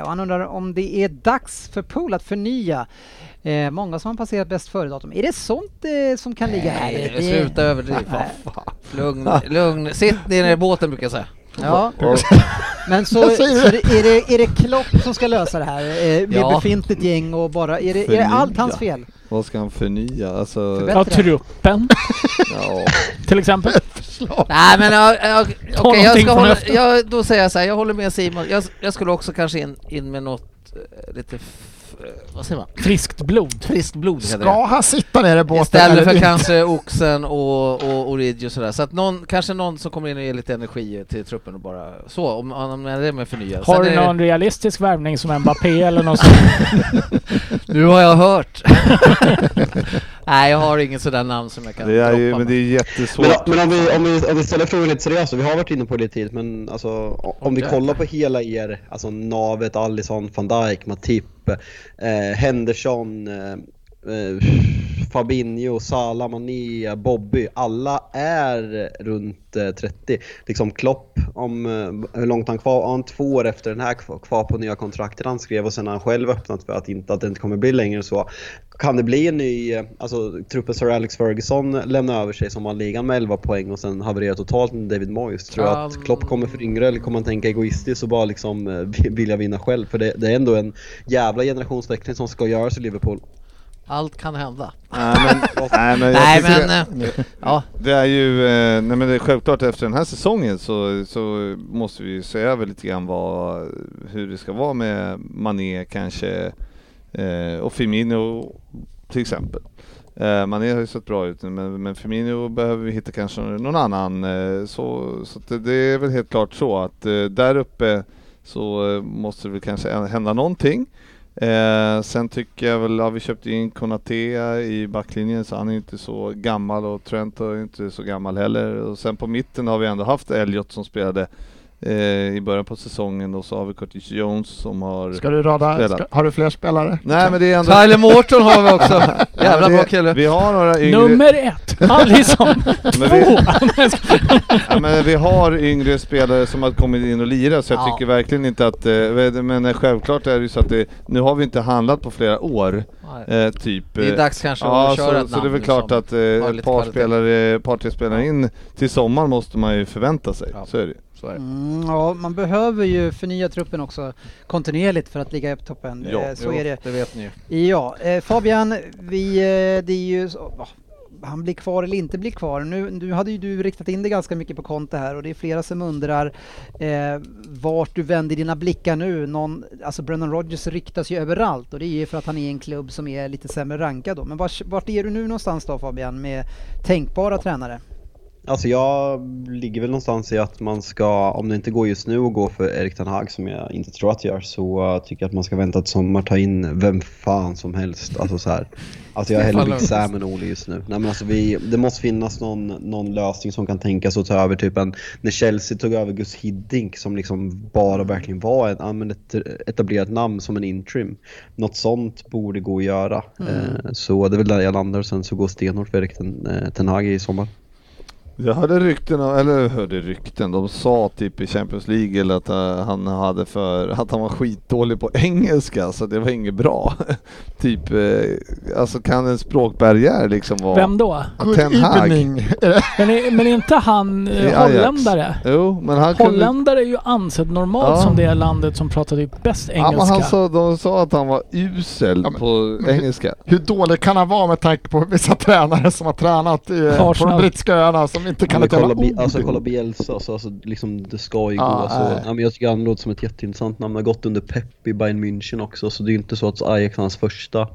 eh, han undrar om det är dags för Pool att förnya. Eh, många som har passerat bäst före-datum. Är det sånt eh, som kan ligga här? Nej, Det- sluta överdriva. Lugn, lugn. Sitt ner i båten brukar jag säga. Ja, men så, så är, det, är det Klopp som ska lösa det här eh, med Ja. befintligt gäng och bara, är det, är det allt hans fel? Vad ska han förnya? Alltså, Förbättra. Ja, truppen ja. till exempel. Nej men jag, jag, okej, jag ska hålla, jag, då säger jag så här, jag håller med Simon. Jag, jag skulle också kanske in, in med något eh, lite, vad säger man? Friskt blod. Friskt blod heter det. Ska han sitta ner i båten? Istället för inte? kanske Oxen och, och Origi och sådär. Så att någon, kanske någon som kommer in och ger lite energi till truppen och bara så, om, om det är med förnya. Har du är det- någon realistisk värvning som Mbappé eller något sånt? Nu har jag hört. Nej, jag har inget sådär namn som jag kan Det är ju, men det är jättesvårt. Men, men om, vi, om, vi, om vi ställer frågan lite seriöst, vi har varit inne på det lite men alltså om vi Okej. kollar på hela er, alltså navet, Alisson, van Dijk, Matip, eh, Henderson, eh, eh, Fabinho, Salah, Mané, Bobby, alla är runt eh, 30. Liksom Klopp, om eh, hur långt han kvar, han två år efter den här kvar, på nya kontraktet han skrev och sen har han själv öppnat för att, inte, att det inte kommer bli längre så. Kan det bli en ny, eh, alltså truppen Sir Alex Ferguson lämnar över sig som har ligan med 11 poäng och sen havererar totalt med David Moyes. Tror att Um. Klopp kommer föryngra eller kommer han tänka egoistiskt och bara liksom eh, vilja vinna själv? För det, det är ändå en jävla generationsväxling som ska göras i Liverpool. Allt kan hända. Nej men, nej, men, jag Nej tycker men, eh, ja. Det är ju, eh, nej men det är självklart efter den här säsongen så, så måste vi se över lite grann vad, hur det ska vara med Mané kanske eh, och Firmino till exempel. Eh, Mané har ju sett bra ut men, men Firmino behöver vi hitta kanske någon annan. Eh, så så att det, det är väl helt klart så att eh, där uppe så måste det väl kanske hända någonting. Eh, sen tycker jag väl, ja vi köpte in Konatea i backlinjen så han är inte så gammal och Trent är inte så gammal heller. Och sen på mitten har vi ändå haft Elliot som spelade eh, i början på säsongen och så har vi Curtis Jones som har... Ska du rada, ska, har du fler spelare? Nej men det är ändå... Tyler Morton har vi också. Jävla bra kille. Vi har några yngre... Nummer ett, Alisson. Men vi, ja, men vi har yngre spelare som har kommit in och lirat så jag Ja. tycker verkligen inte att, eh, men självklart är det ju så att det, nu har vi inte handlat på flera år, eh, typ. Det är eh, dags kanske Ja, att köra så, ett så det är namn väl klart som att eh, ett par spelare, par tre spelare in till sommaren måste man ju förvänta sig. Ja. Så är det. Mm, ja, man behöver ju förnya truppen också kontinuerligt för att ligga i toppen. Ja, Eh, så Jo, är det. det vet ni. Ja, eh, Fabian, vi, eh, det är ju ja, han blir kvar eller inte blir kvar. Nu, nu hade ju du riktat in dig ganska mycket på Conte här och det är flera som undrar eh, vart du vänder dina blickar nu. Någon, alltså Brennan Rodgers ryktas ju överallt och det är ju för att han är i en klubb som är lite sämre rankad då. Men vart, vart är du nu någonstans då Fabian med tänkbara tränare? Alltså jag ligger väl någonstans i att man ska, om det inte går just nu att gå för Erik Ten Hag som jag inte tror att jag gör, så uh, tycker jag att man ska vänta till sommar, ta in vem fan som helst. Alltså så här. Alltså jag är hellre Big Sam än Ole just nu. Nej men alltså vi, det måste finnas någon, någon lösning som kan tänkas och ta över typ en, när Chelsea tog över Gus Hiddink som liksom bara verkligen var ett, ett etablerat namn som en interim. Något sånt borde gå att göra. Eh, så det är väl där jag landar och sen så går stenhårt för Erik Ten, eh, Ten Hag i sommar. Jag hörde rykten, eller hörde rykten, de sa typ i Champions League eller att eh, han hade för, att han var skitdålig på engelska så det var inget bra. typ, eh, alltså kan en språkbarriär liksom vara... Vem då? Ten Hag. Men är, men är inte han eh, holländare? Jo, men han kunde... Holländare är ju ansedd normalt Ja. som det landet som pratar typ bäst Ja, engelska. men han sa, de sa att han var usel Ja, men- på engelska. Hur dålig kan han vara med tanke på vissa tränare som har tränat i, på de brittiska öarna som inte kan ett jävla ord. alltså kolla Bielsa, så, alltså, liksom, det ska ju gå. Så, nej. ja, men jag tycker han låter som ett jätteintressant namn. Han har gått under Pep i Bayern München också, så det är ju inte så att Ajax är hans första,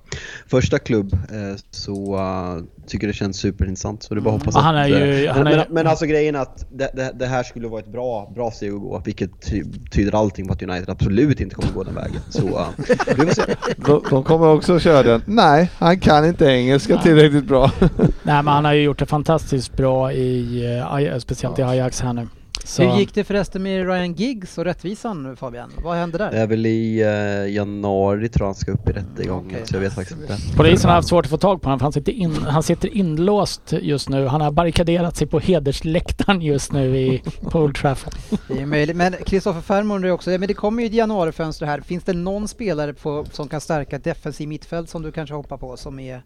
första klubb. Eh, så uh, tycker det känns superintressant. Så det är bara att hoppas är att... ju- eh, han men, är- men, men alltså grejen är att det, det, det här skulle vara ett bra, bra steg att gå, vilket ty, tyder allting på att United absolut inte kommer gå den vägen. Så uh, vi får se. De, de kommer också köra den. Nej, han kan inte engelska tillräckligt bra. Nej men han har ju gjort det fantastiskt bra i, eh, speciellt i Ajax här nu. Så, Hur gick det förresten med Ryan Giggs och rättvisan Fabian? Vad hände där? Det är väl i uh, januari tror jag han ska upp i rättegången, okej. så jag vet faktiskt inte. Polisen har haft svårt att få tag på honom för han sitter, in, han sitter inlåst just nu. Han har barrikaderat sig på hedersläktaren just nu i, på Old Trafford. Det är möjligt, men Kristoffer Färm undrar ju också, men det kommer ju ett januarifönster här. Finns det någon spelare på, som kan stärka defensiv mittfält som du kanske hoppar på som är...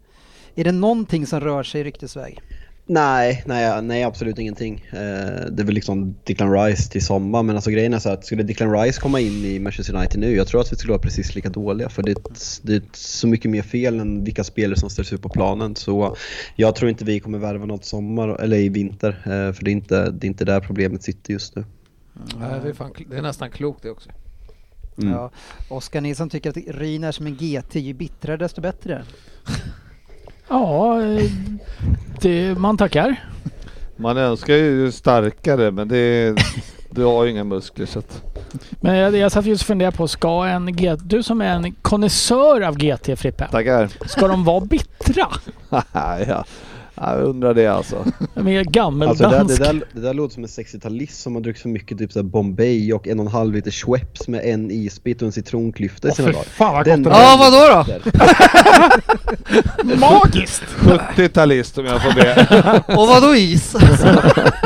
Är det någonting som rör sig ryktesväg? Nej, nej, nej absolut ingenting. Eh, det är väl liksom Declan Rice till sommar men alltså grejen är så att skulle Declan Rice komma in i Manchester United nu, jag tror att vi skulle vara precis lika dåliga för det är, det är så mycket mer fel än vilka spelare som ställs ut på planen. Så jag tror inte vi kommer värva något sommar eller i vinter eh, för det är, inte, det är inte där problemet sitter just nu. Nej, det, är fan, det är nästan klokt det också. Mm. Ja. Oskar Nilsson tycker att Ryn är som en GT, ju bittrare desto bättre. Ja, det, man tackar. Man önskar ju starkare men det du har ju inga muskler så att... Men jag, jag satt just och funderade på, ska en G, du som är en konnässör av GT Frippe, Tackar. ska de vara bittra? ja, jag undrar det alltså. De är Alltså det, där, det, där, det där låter som en 60-talist som har druckit för mycket typ så Bombay och en och en halv liter Schweppes med en isbit och en citronklyfta i sina dagar. fan vad Den- gott Ja, vadå då? Magiskt! 70-talist om jag får be. Och vadå is?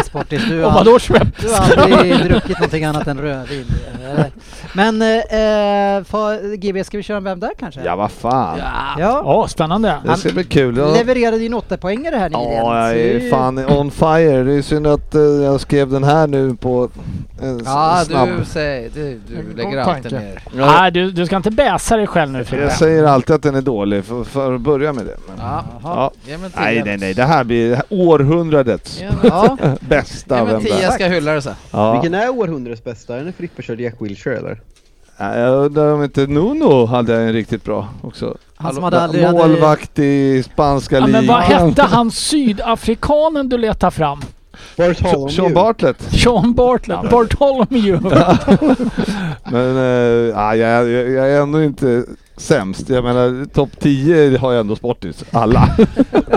Sportis, du Och har, vadå Schweppes? du har aldrig druckit någonting annat än rödvin. Men eh, för, GB, ska vi köra en Vem där kanske? Ja vad fan. Ja. Ja, spännande. Det ska bli kul. Ja. Levererade ju en åttapoängare här nyligen. Ja, jag är fan on fire. Det är synd att eh, jag skrev den här nu på en s- Ja, snabb... du säger, du, du lägger god alltid tanke. ner. Ja, Nej, du, du ska inte bäsa dig själv nu Frippe. jag säger alltid att den är dålig för, för att börja med det. Men, Ja, ja. ge mig en Nej, tia. nej, nej. Det här blir århundradets Ja, bästa. ge mig Vem en där? ska jag hylla det så. Ja. Vilken är århundradets bästa? Är det Frippe körde Jack Wilshere eller? Ja, Jag undrar om inte Nuno hade en riktigt bra också. Han som hade aldrig. Målvakt i spanska Ja, men vad ligan. hette han sydafrikanen du letar fram? Bartholomew. Sean Bartlett. Sean Bartlett, Bartholomew. Men äh, ja, jag, jag, jag är ändå inte sämst. Jag menar topp 10 har jag ändå Sportis. Alla.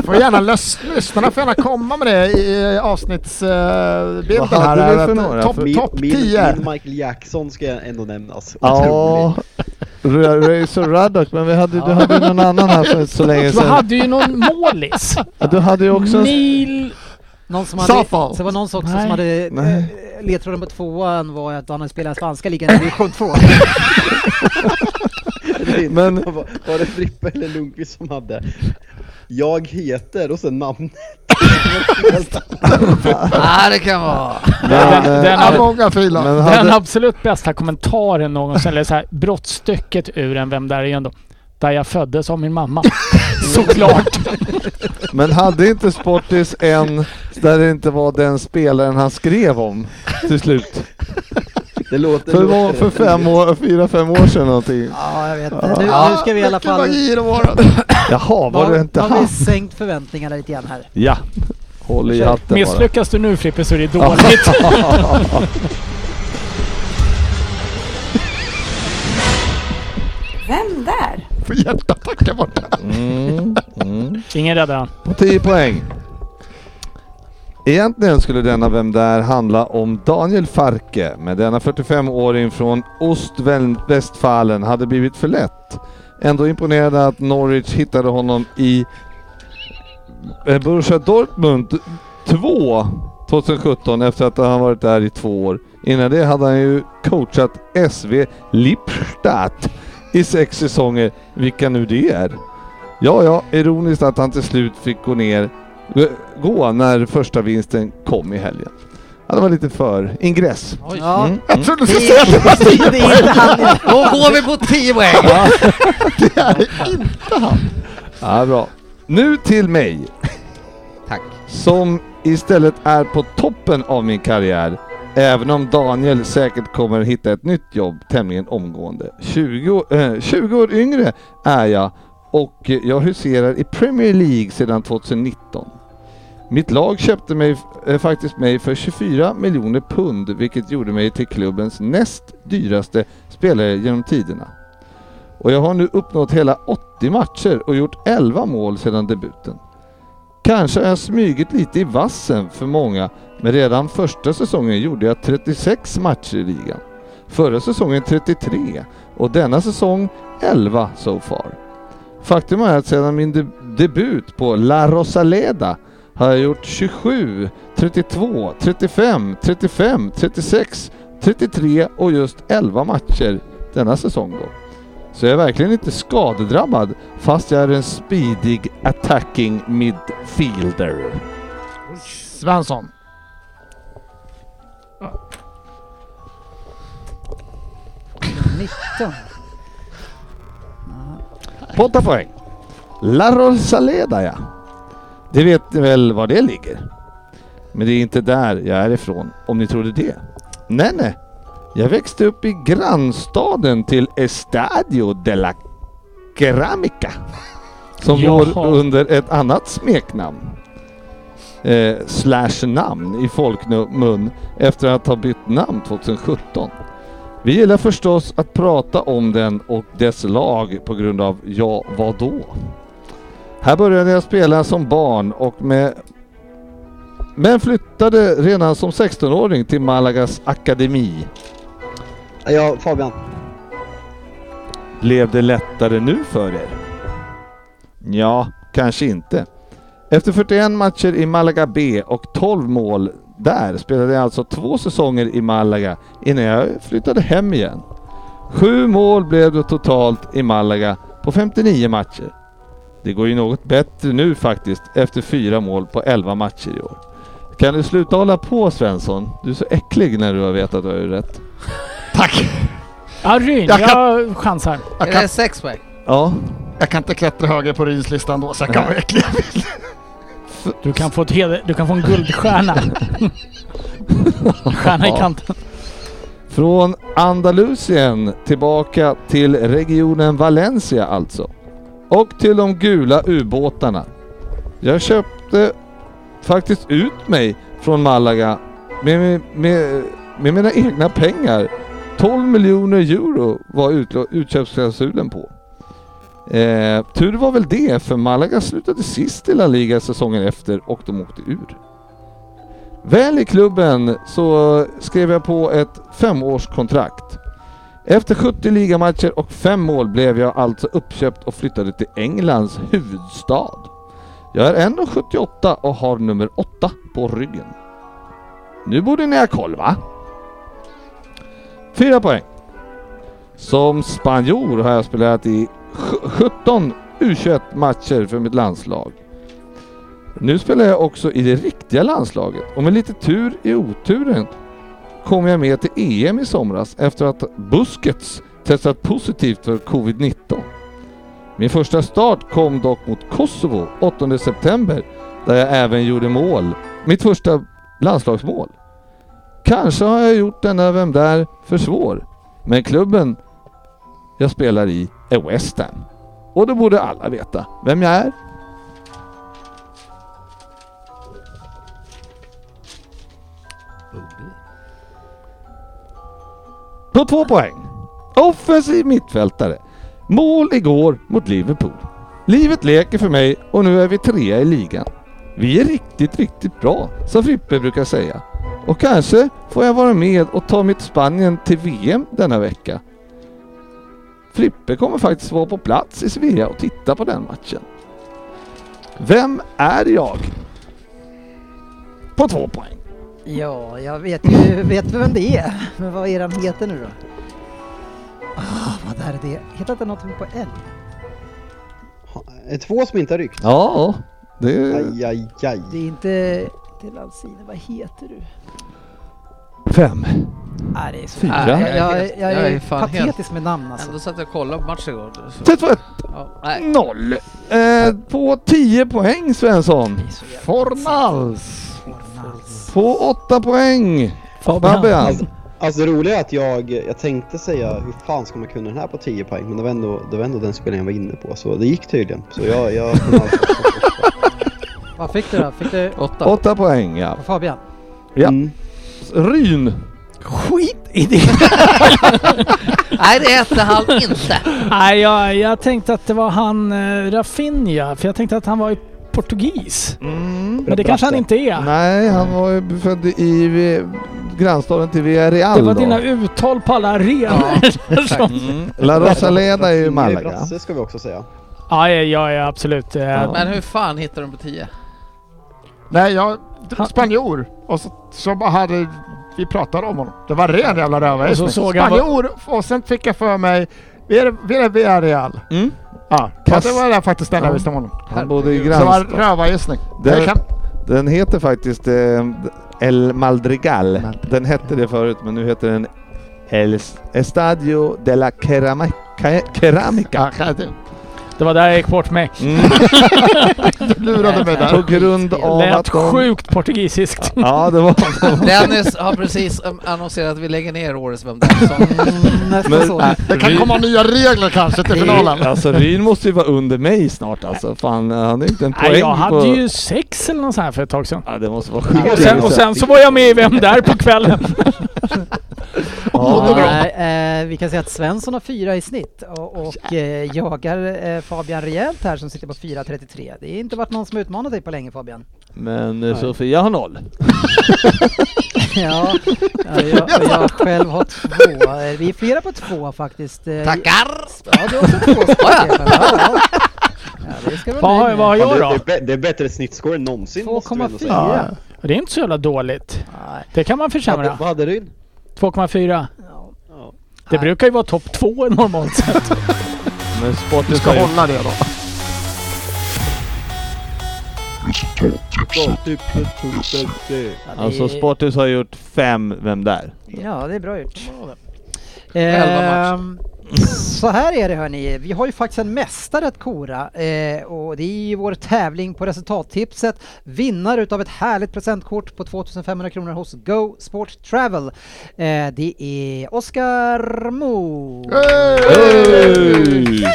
Får gärna lös, lyssnarna får gärna komma med det i avsnittsbilden hade här. Topp Min, top min, 10. min Michael Jackson ska ändå nämnas. Ja, Razor Ruddock, men vi hade, du hade ju någon annan här för så länge Du sedan. hade ju någon målis. Ja, du hade ju också. Neil... Någon som hade, Safal. så det var någon också Nej. som hade Nej. eh, ledtråden på tvåan var att han hade spelat spanska ligan i division 2. Men- var det Frippe eller Lundqvist som hade? Jag heter och sen namn. Ja, det kan vara. Men, Den, eh, den, ab- många filer. men den hade, absolut bästa kommentaren någonsin, eller så här, brottstycket ur en Vem där är ändå. Där jag föddes av min mamma. Såklart. men hade inte Sportis en där det inte var den spelaren han skrev om till slut? Det låter... För, låter var- för fem år, fyra, fem år sedan någonting. Ja, jag vet. Nu, Ja, nu ska vi i alla Vilken fall... magi. Jaha, var det inte har vi han? sänkt förväntningarna lite grann här. Ja. Håll i hatten bara. Misslyckas du nu Frippe så är det dåligt. Vem där? Får hjärtattacker borta. Mm, mm. Ingen räddar han. På 10 poäng. Egentligen skulle denna Vem Där handla om Daniel Farke, men denna 45-åring från Ostvästfalen hade blivit för lätt. Ändå imponerande att Norwich hittade honom i eh, Borussia Dortmund 2 2017 efter att han varit där i två år. Innan det hade han ju coachat SV Lippstadt i sex säsonger, vilka nu det är. Ja, ja, ironiskt att han till slut fick gå ner, gå när första vinsten kom i helgen. Ja, det var lite för ingress. Oj. Ja. Mm, Jag mm. trodde du skulle säga att det var är, tio det är inte han. ja. Då går vi på 10 poäng. Det är inte han. Ja, bra. Nu till mig. Tack. Som istället är på toppen av min karriär. Även om Daniel säkert kommer hitta ett nytt jobb tämligen omgående. 20, eh, 20 år yngre är jag och jag huserar i Premier League sedan 2019. Mitt lag köpte mig eh, faktiskt mig för 24 miljoner pund vilket gjorde mig till klubbens näst dyraste spelare genom tiderna. Och jag har nu uppnått hela 80 matcher och gjort 11 mål sedan debuten. Kanske har jag smugit lite i vassen för många, men redan första säsongen gjorde jag 36 matcher i ligan. Förra säsongen 33 och denna säsong 11 so far. Faktum är att sedan min de- debut på La Rosaleda har jag gjort 27, 32, 35, 35, 36, 33 och just 11 matcher denna säsong då. Så jag är verkligen inte skadedrabbad fast jag är en speedig attacking midfielder. Svensson. Nummer 19. På åtta poäng. La Rosaleda ja. Det vet ni väl var det ligger? Men det är inte där jag är ifrån, om ni trodde det. Nej, nej. Jag växte upp i grannstaden till Estadio de la Ceramica. Som Jaha. går under ett annat smeknamn. Eh, slash namn i folkmun efter att ha bytt namn 2017. Vi gillar förstås att prata om den och dess lag på grund av ja, vad då? Här började jag spela som barn och med men flyttade redan som 16-åring till Malagas akademi. Ja, Fabian. Blev det lättare nu för er? Ja, kanske inte. Efter 41 matcher i Malaga B och 12 mål där spelade jag alltså två säsonger i Malaga innan jag flyttade hem igen. Sju mål blev det totalt i Malaga på 59 matcher. Det går ju något bättre nu faktiskt efter fyra mål på 11 matcher i år. Kan du sluta hålla på Svensson? Du är så äcklig när du har vetat att du har rätt. Tack! Ja, Ryn, Jag kan- jag chansar. Jag Är kan, det sex poäng? Ja, jag kan inte klättra högre på Ryns listan då så jag kan vara äcklig. Du kan få, ett heder, du kan få en guldstjärna. Stjärna i kanten. Från Andalusien tillbaka till regionen Valencia alltså. Och till de gula ubåtarna. Jag köpte faktiskt ut mig från Malaga med, med, med, mina egna pengar. 12 miljoner euro var utköpsklausulen på. Eh, tur var väl det, för Malaga slutade sist i La Liga säsongen efter och de åkte ur. Väl i klubben så skrev jag på ett femårskontrakt. Efter 70 ligamatcher och fem mål blev jag alltså uppköpt och flyttade till Englands huvudstad. Jag är 1,78 och har nummer 8 på ryggen. Nu borde ni ha koll va? Fyra poäng. Som spanjor har jag spelat i 17 U21 matcher för mitt landslag. Nu spelar jag också i det riktiga landslaget och med lite tur i oturen kom jag med till EM i somras efter att Busquets testat positivt för covid-19. Min första start kom dock mot Kosovo 8 september där jag även gjorde mål. Mitt första landslagsmål. Kanske har jag gjort denna Vem där för svår. Men klubben jag spelar i är West Ham. Och då borde alla veta vem jag är. På två poäng. Offensiv mittfältare. Mål igår mot Liverpool. Livet leker för mig och nu är vi trea i ligan. Vi är riktigt, riktigt bra, som Frippe brukar säga. Och kanske får jag vara med och ta mitt Spanien till VM denna vecka. Frippe kommer faktiskt vara på plats i Sevilla och titta på den matchen. Vem är jag? På två poäng. Ja, jag vet ju vet vem det är. Men vad är han heter nu då? Ah, vad är det? Heter inte någonting på L? Ha- är Två som inte har ryckt. Ja, det... Aj, aj, aj. Det är inte till Alcine. Vad heter du? Fem. Nej, det är så. Fyra. Jag, Jag är jag, helt- jag jag är, är patetisk helt- med namn alltså. Ändå satt jag och kollade på matchen igår. Så, Sätt för ett. ja, nej. Noll. Eh, på 10 poäng Svensson. Det är Fornals! På 8 poäng. Fabian. Fabian. Alltså, alltså det roliga är att jag, jag tänkte säga hur fan ska man kunna den här på 10 poäng men det var ändå, det var ändå den spelningen jag var inne på så det gick tydligen. Så jag... jag Vad fick du då? Fick du? Åtta. 8 poäng ja. Fabian? Ja. Mm. Ryn. Skit i det! Nej, det hette han inte. Nej, jag, jag tänkte att det var han uh, Rafinha, för jag tänkte att han var i portugis. Mm. Men det kanske han inte är. Nej, han var ju född i grannstaden till Villarreal Det var då. dina uttal på alla arenor. som- Mm. La Rosaleda är ju Malaga. Brasse ska vi också säga. Ja, ja, ja, ja absolut. Eh, Ja. Men hur fan hittar de på tio? Nej, jag... Spanjor. Och så, så bara hade vi pratade om honom. Det var ren jävla. Och så Spanjor och sen fick jag för mig... Vi är, vi är Villarreal. Mm. Ja, Kass- det var det faktiskt den jag Ja. visste om honom. Han bodde i Så det var rövargissning. Kan... Den heter faktiskt eh, El Maldrigal. Den hette det förut men nu heter den El Estadio de la Cerama- Ca- Ceramica. Det- Det var där jag gick bort mig. Mm. Du lurade mig På där. grund av Lät att de... sjukt portugisiskt. Ja, det var... Dennis har precis um, annonserat att vi lägger ner årets Vem där? Så, Mm, Men- så. Det kan komma nya regler kanske till finalen. Alltså Ryn måste ju vara under mig snart alltså. Fan, han är inte en poäng Nej, jag hade på... ju sex eller något sånt här för ett tag sedan. Ja, det måste vara Och sjukt. sen, och sen så var jag med i Vem där på kvällen. Ja, eh, vi kan säga att Svensson har fyra i snitt och, och eh, jagar eh, Fabian rejält här som sitter på 4.33. Det har inte varit någon som utmanat dig på länge Fabian. Men eh, Sofia har noll. Ja, ja jag, jag själv har två. Eh, Vi är flera på två faktiskt. Eh, tackar! Ja, du har också två Stefan. Ja, ja. ja, det ska du Vad vad har jag det, då? det, det är bättre snittscore än någonsin måste vi ändå säga. 2,4. Det är inte så jävla dåligt. Nej, Det kan man försämra. Vad hade du? 2,4. ja. Ja. Det Nej. brukar ju vara topp två normalt sett. Men Du Sportis ska hålla det då. Det Alltså Sportis har gjort fem Vem där? Ja, det är bra gjort. Elva Ehm, så här är det hörni, vi har ju faktiskt en mästare att kora eh, och det är ju vår tävling på resultattipset. Vinnare utav ett härligt presentkort på 2500 kronor hos Go Sport Travel. Eh, det är Oskar Mo. Hey!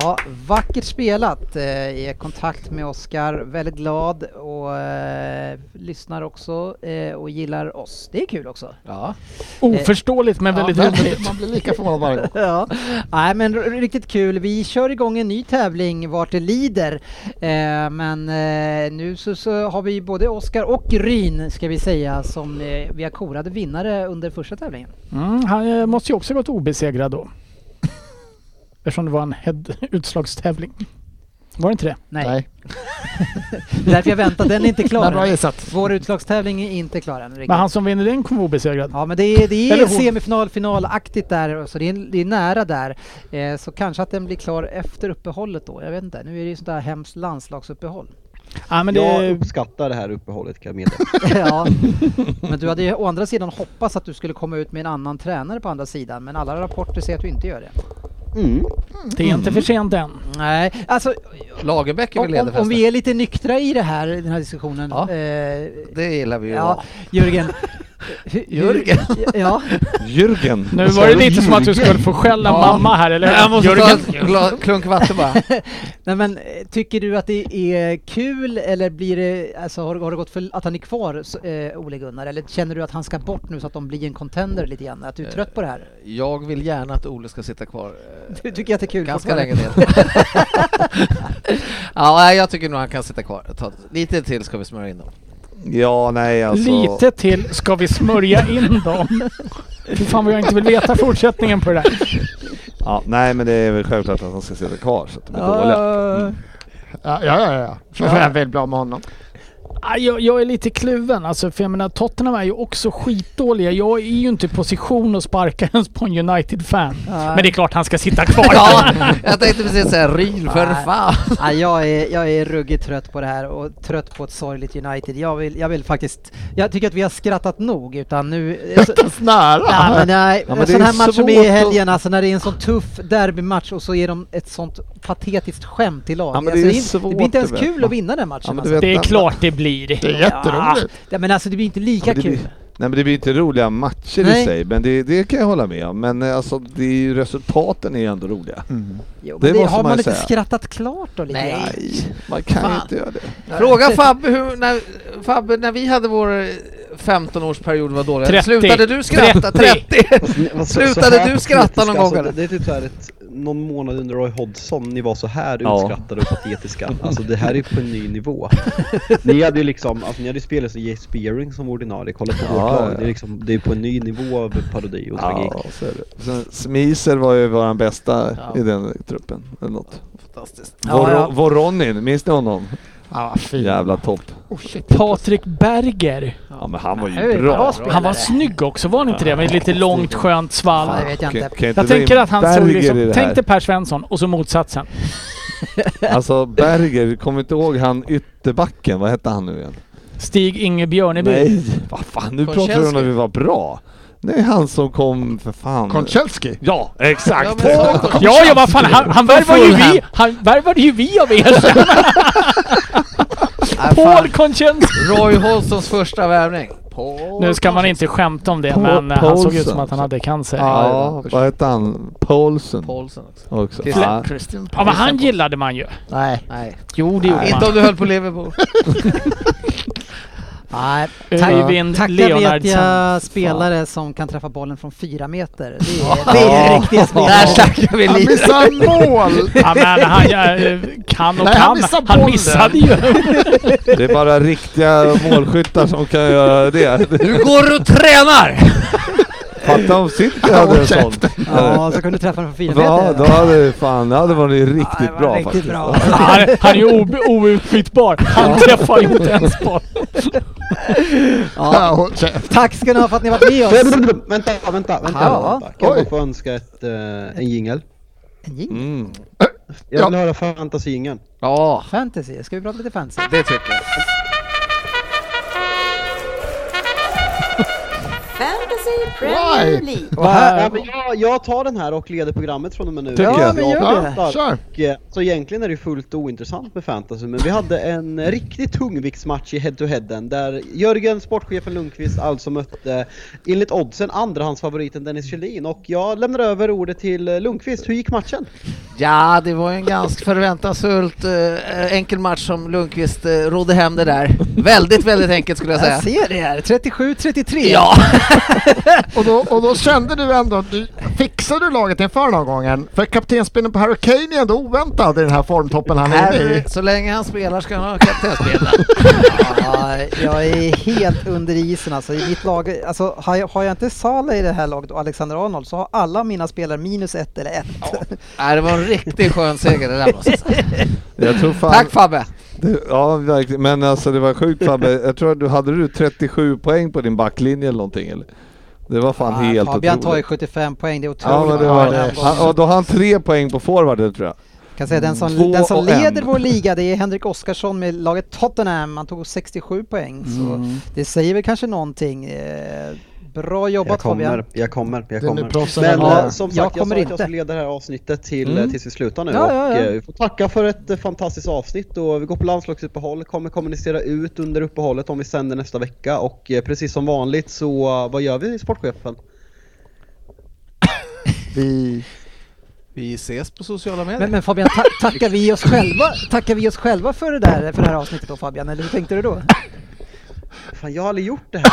Ja, vackert spelat. Eh, i kontakt med Oskar, väldigt glad och eh, lyssnar också eh, och gillar oss. Det är kul också. Ja. Oförståeligt men väldigt Ja, roligt. Man blir lika förvånad varje gång. Ja, nej men riktigt kul. Vi kör igång en ny tävling vart det lider. Eh, men eh, nu så, så har vi både Oskar och Ryn ska vi säga som eh, vi har korade vinnare under första tävlingen. Mm, han eh, måste ju också gått obesegrad då. Eftersom det var en head utslagstävling. Var det inte det? Nej, Nej. det är därför jag väntar. Den är inte klar bra än. gissat. Vår utslagstävling är inte klar än. riktigt. Men han som vinner den kommer vara obesegrad. Ja men det är, det är semifinal, finalaktigt där så det är, det är nära där. Eh, så kanske att den blir klar efter uppehållet då. Jag vet inte. Nu är det ju sånt där hemskt landslagsuppehåll. Ja, men Jag det, uppskattar det här uppehållet kan jag meddela. ja, men du hade ju å andra sidan hoppats att du skulle komma ut med en annan tränare på andra sidan, men alla rapporter säger att du inte gör det. Mm. det är inte för sent än. Nej, alltså Lagerbäck är väl om, om, vi är lite nyktra i det här, den här diskussionen. Ja, eh, Det gillar vi ju. ja, Jörgen. Jörgen? Ja, Jürgen. Nu var det lite som att du skulle få skälla Ja. mamma här, eller Jag hur? måste ta Jörgen? en gla- klunk vatten bara. nej men eh, tycker du att det är kul eller blir det, alltså har, har det gått för att han är kvar, så, eh, Ole Gunnar? Eller känner du att han ska bort nu så att de blir en contender lite grann? Att du är trött på det här? Jag vill gärna att Ole ska sitta kvar. Eh, Du tycker att det är kul? Ganska länge till. ja, jag tycker nog han kan sitta kvar. Ta, lite till ska vi smörja in dem. Ja, nej alltså. Lite till ska vi smörja in dem. Fy fan vad jag inte vill veta fortsättningen på det där. Ja, nej men det är väl självklart att han ska sitta kvar så att de är dåliga. Ja, Ja, ja, ja. ja. Så är jag väldigt bra med honom. Ah, Jag, jag är lite kluven alltså, för jag menar Tottenham är ju också skitdåliga. Jag är ju inte i position att sparka ens på en United-fan. Men det är klart han ska sitta kvar. Ja, jag tänkte precis säga Ryn för Nej. fan. Ja, jag, är, jag är ruggigt trött på det här och trött på ett sorgligt United. Jag vill, jag vill faktiskt... Jag tycker att vi har skrattat nog utan nu... Snära! Ja, men nej, Ja, men en sån är här match som är i helgen, alltså när det är en sån tuff derbymatch och så är de ett sånt patetiskt skämt i lag. Ja, alltså, det är det, blir inte ens kul att vinna den matchen. Ja, alltså. Det är klart det blir. Det är jätteroligt. Ja, men alltså det blir inte lika Ja, det kul. blir- Nej men det blir inte roliga matcher Nej. i sig, men det, det kan jag hålla med om. Men eh, alltså det är ju, resultaten är ju ändå roliga. Jo, det men det, måste har man man inte skrattat klart då lite Nej. Nej, man kan Fan. inte göra det. Fråga Fabbe, hur, när, Fabbe, när vi hade vår 15-årsperiod var dåliga, 30. slutade du skratta? 30. 30! Vad så- Slutade du skratta någon patetiska, gång, alltså, eller? Det är typ här ett, någon månad under Roy Hodgson, ni var så här Ja. utskrattade och patetiska. Alltså det här är på en ny nivå. ni hade ju liksom, alltså ni hade spelat som Jay Spearing som ordinarie, kolla på Ja, vårt lag. ja. Det är liksom, det är på en ny nivå av parodi och tragik. Ja, så är det. Sen, Smiser var ju våran bästa Ja. i den truppen, eller något. Fantastiskt. Ja, Vor, ja. Voronin, minns ni honom? Ja, vad fin. Jävla topp. Oh, shit. Patrik Berger. Ja men han var Nej, ju bra bra. spelare. Han var snygg också, var han inte det? Med lite långt skönt svall. Det vet jag Kan- inte. kan inte Jag dra in tänker att han såg Berger i liksom, det här. tänk dig Per Svensson och så motsatsen. Alltså Berger, kommer inte ihåg han ytterbacken, vad hette han nu igen? Stig Inge Björneby. Nej, vad fan nu pratar du om när vi var bra. Nej, han som kom för fan. Konchelski. Ja, exakt! Ja, Ja, ja vad fan, han, han värvade ju vi, han värvade ju vi av er. Nej, Paul fan. Konchensky. Roy Holstons första värvning. Paul Nu ska man inte skämta om det, Paul- men eh, han såg ut som Paulsen. att han hade cancer. Ja, vad hette han? Paulsen Paulsen också. också. Christian- Ja. Christian Ja, men han gillade man ju. Nej. Nej. Jo, det gjorde Inte man. om du höll på Liverpool. Nej, Öyvind Tacka vet jag spelare som kan träffa bollen från fyra meter. Det är, det är riktiga Där spelare. snackar vi Han lite. missar mål! Ja, men han eh, kan och Nej, han kan. Han bollen. missade ju. Det är bara riktiga målskyttar som kan göra det. Nu går du och tränar! Fatta om City hade en sån. Ja, så kunde du träffa den från fyra Ja, meter. då hade fan, det hade varit Ja, riktigt det var bra riktigt faktiskt. bra. Han, han är ju outbytbar. Han träffar ju inte ens boll. Ja, Ja, tack ska ni ha för att ni varit med oss. Vänta, vänta, vänta. Ja. vänta. Kan jag få önska ett, eh, en jingel? En jing- Mm. Jag vill Ja. höra fantasy-jingeln. Ja, Fantasy, ska vi prata lite fantasy? det tycker jag. Premier? League. Och här, Ja, men jag, jag tar den här och leder programmet från och med nu. Tycker ja, jag. men gör det. Kör. Och, eh, Så egentligen är det fullt ointressant med fantasy, men vi hade en riktigt tungviktsmatch i head-to-headen där Jörgen, sportchefen Lundqvist, alltså mötte enligt oddsen andrahandsfavoriten Dennis Kjellin och jag lämnar över ordet till Lundqvist. Hur gick matchen? Ja, det var en ganska förväntansfullt eh, enkel match som Lundqvist eh, rodde hem det där. Väldigt, väldigt enkelt skulle jag säga. Jag ser det här, 37-33. Ja! Och då, och då kände du ändå att du fixade du laget inför den här gången? För kaptensbindeln på Harry Kane är ändå oväntad i den här formtoppen han är inne i. Så länge han spelar ska han ha kaptensbindeln. Ja, jag är helt under isen alltså. I mitt lag, alltså har jag, har jag inte Salah i det här laget och Alexander Arnold så har alla mina spelare minus ett eller ett. Nej, det var en riktigt skön seger det där måste jag säga. Jag tror fan... Tack Fabbe! Ja, verkligen. Men alltså det var sjukt Fabbe. Jag tror att du hade du 37 poäng på din backlinje eller någonting eller? Det var fan Ja, helt Fabian tar ju otroligt. 75 poäng, det är otroligt. Ja men det var det. Han, och då har han tre poäng på forwarden tror jag. kan säga den som, Två den som och en. leder vår liga det är Henrik Oskarsson med laget Tottenham. Han tog 67 poäng så Mm. det säger väl kanske någonting. Bra Jag jobbat kommer, Fabian. jag kommer, jag kommer. Men är eh, som Jag sagt, jag, kommer sa att jag inte. skulle leda det här avsnittet till, Mm. eh, tills vi slutar nu Ja, ja, och ja. eh, vi får tacka för ett fantastiskt avsnitt och vi går på landslagsuppehåll, kommer kommunicera ut under uppehållet om vi sänder nästa vecka och precis som vanligt så vad gör vi sportchefen? Vi... Vi ses på sociala medier. Men, men Fabian, ta tackar, vi oss själva, tackar vi oss själva för det, där, för det här avsnittet då Fabian, eller hur tänkte du då? Fan jag har aldrig gjort det här.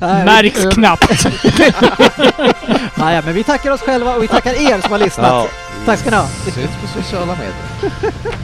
Märks knappt. Ja, men vi tackar oss själva och vi tackar er som har lyssnat. Ja. Tack ska ni ha. Syns på sociala medier.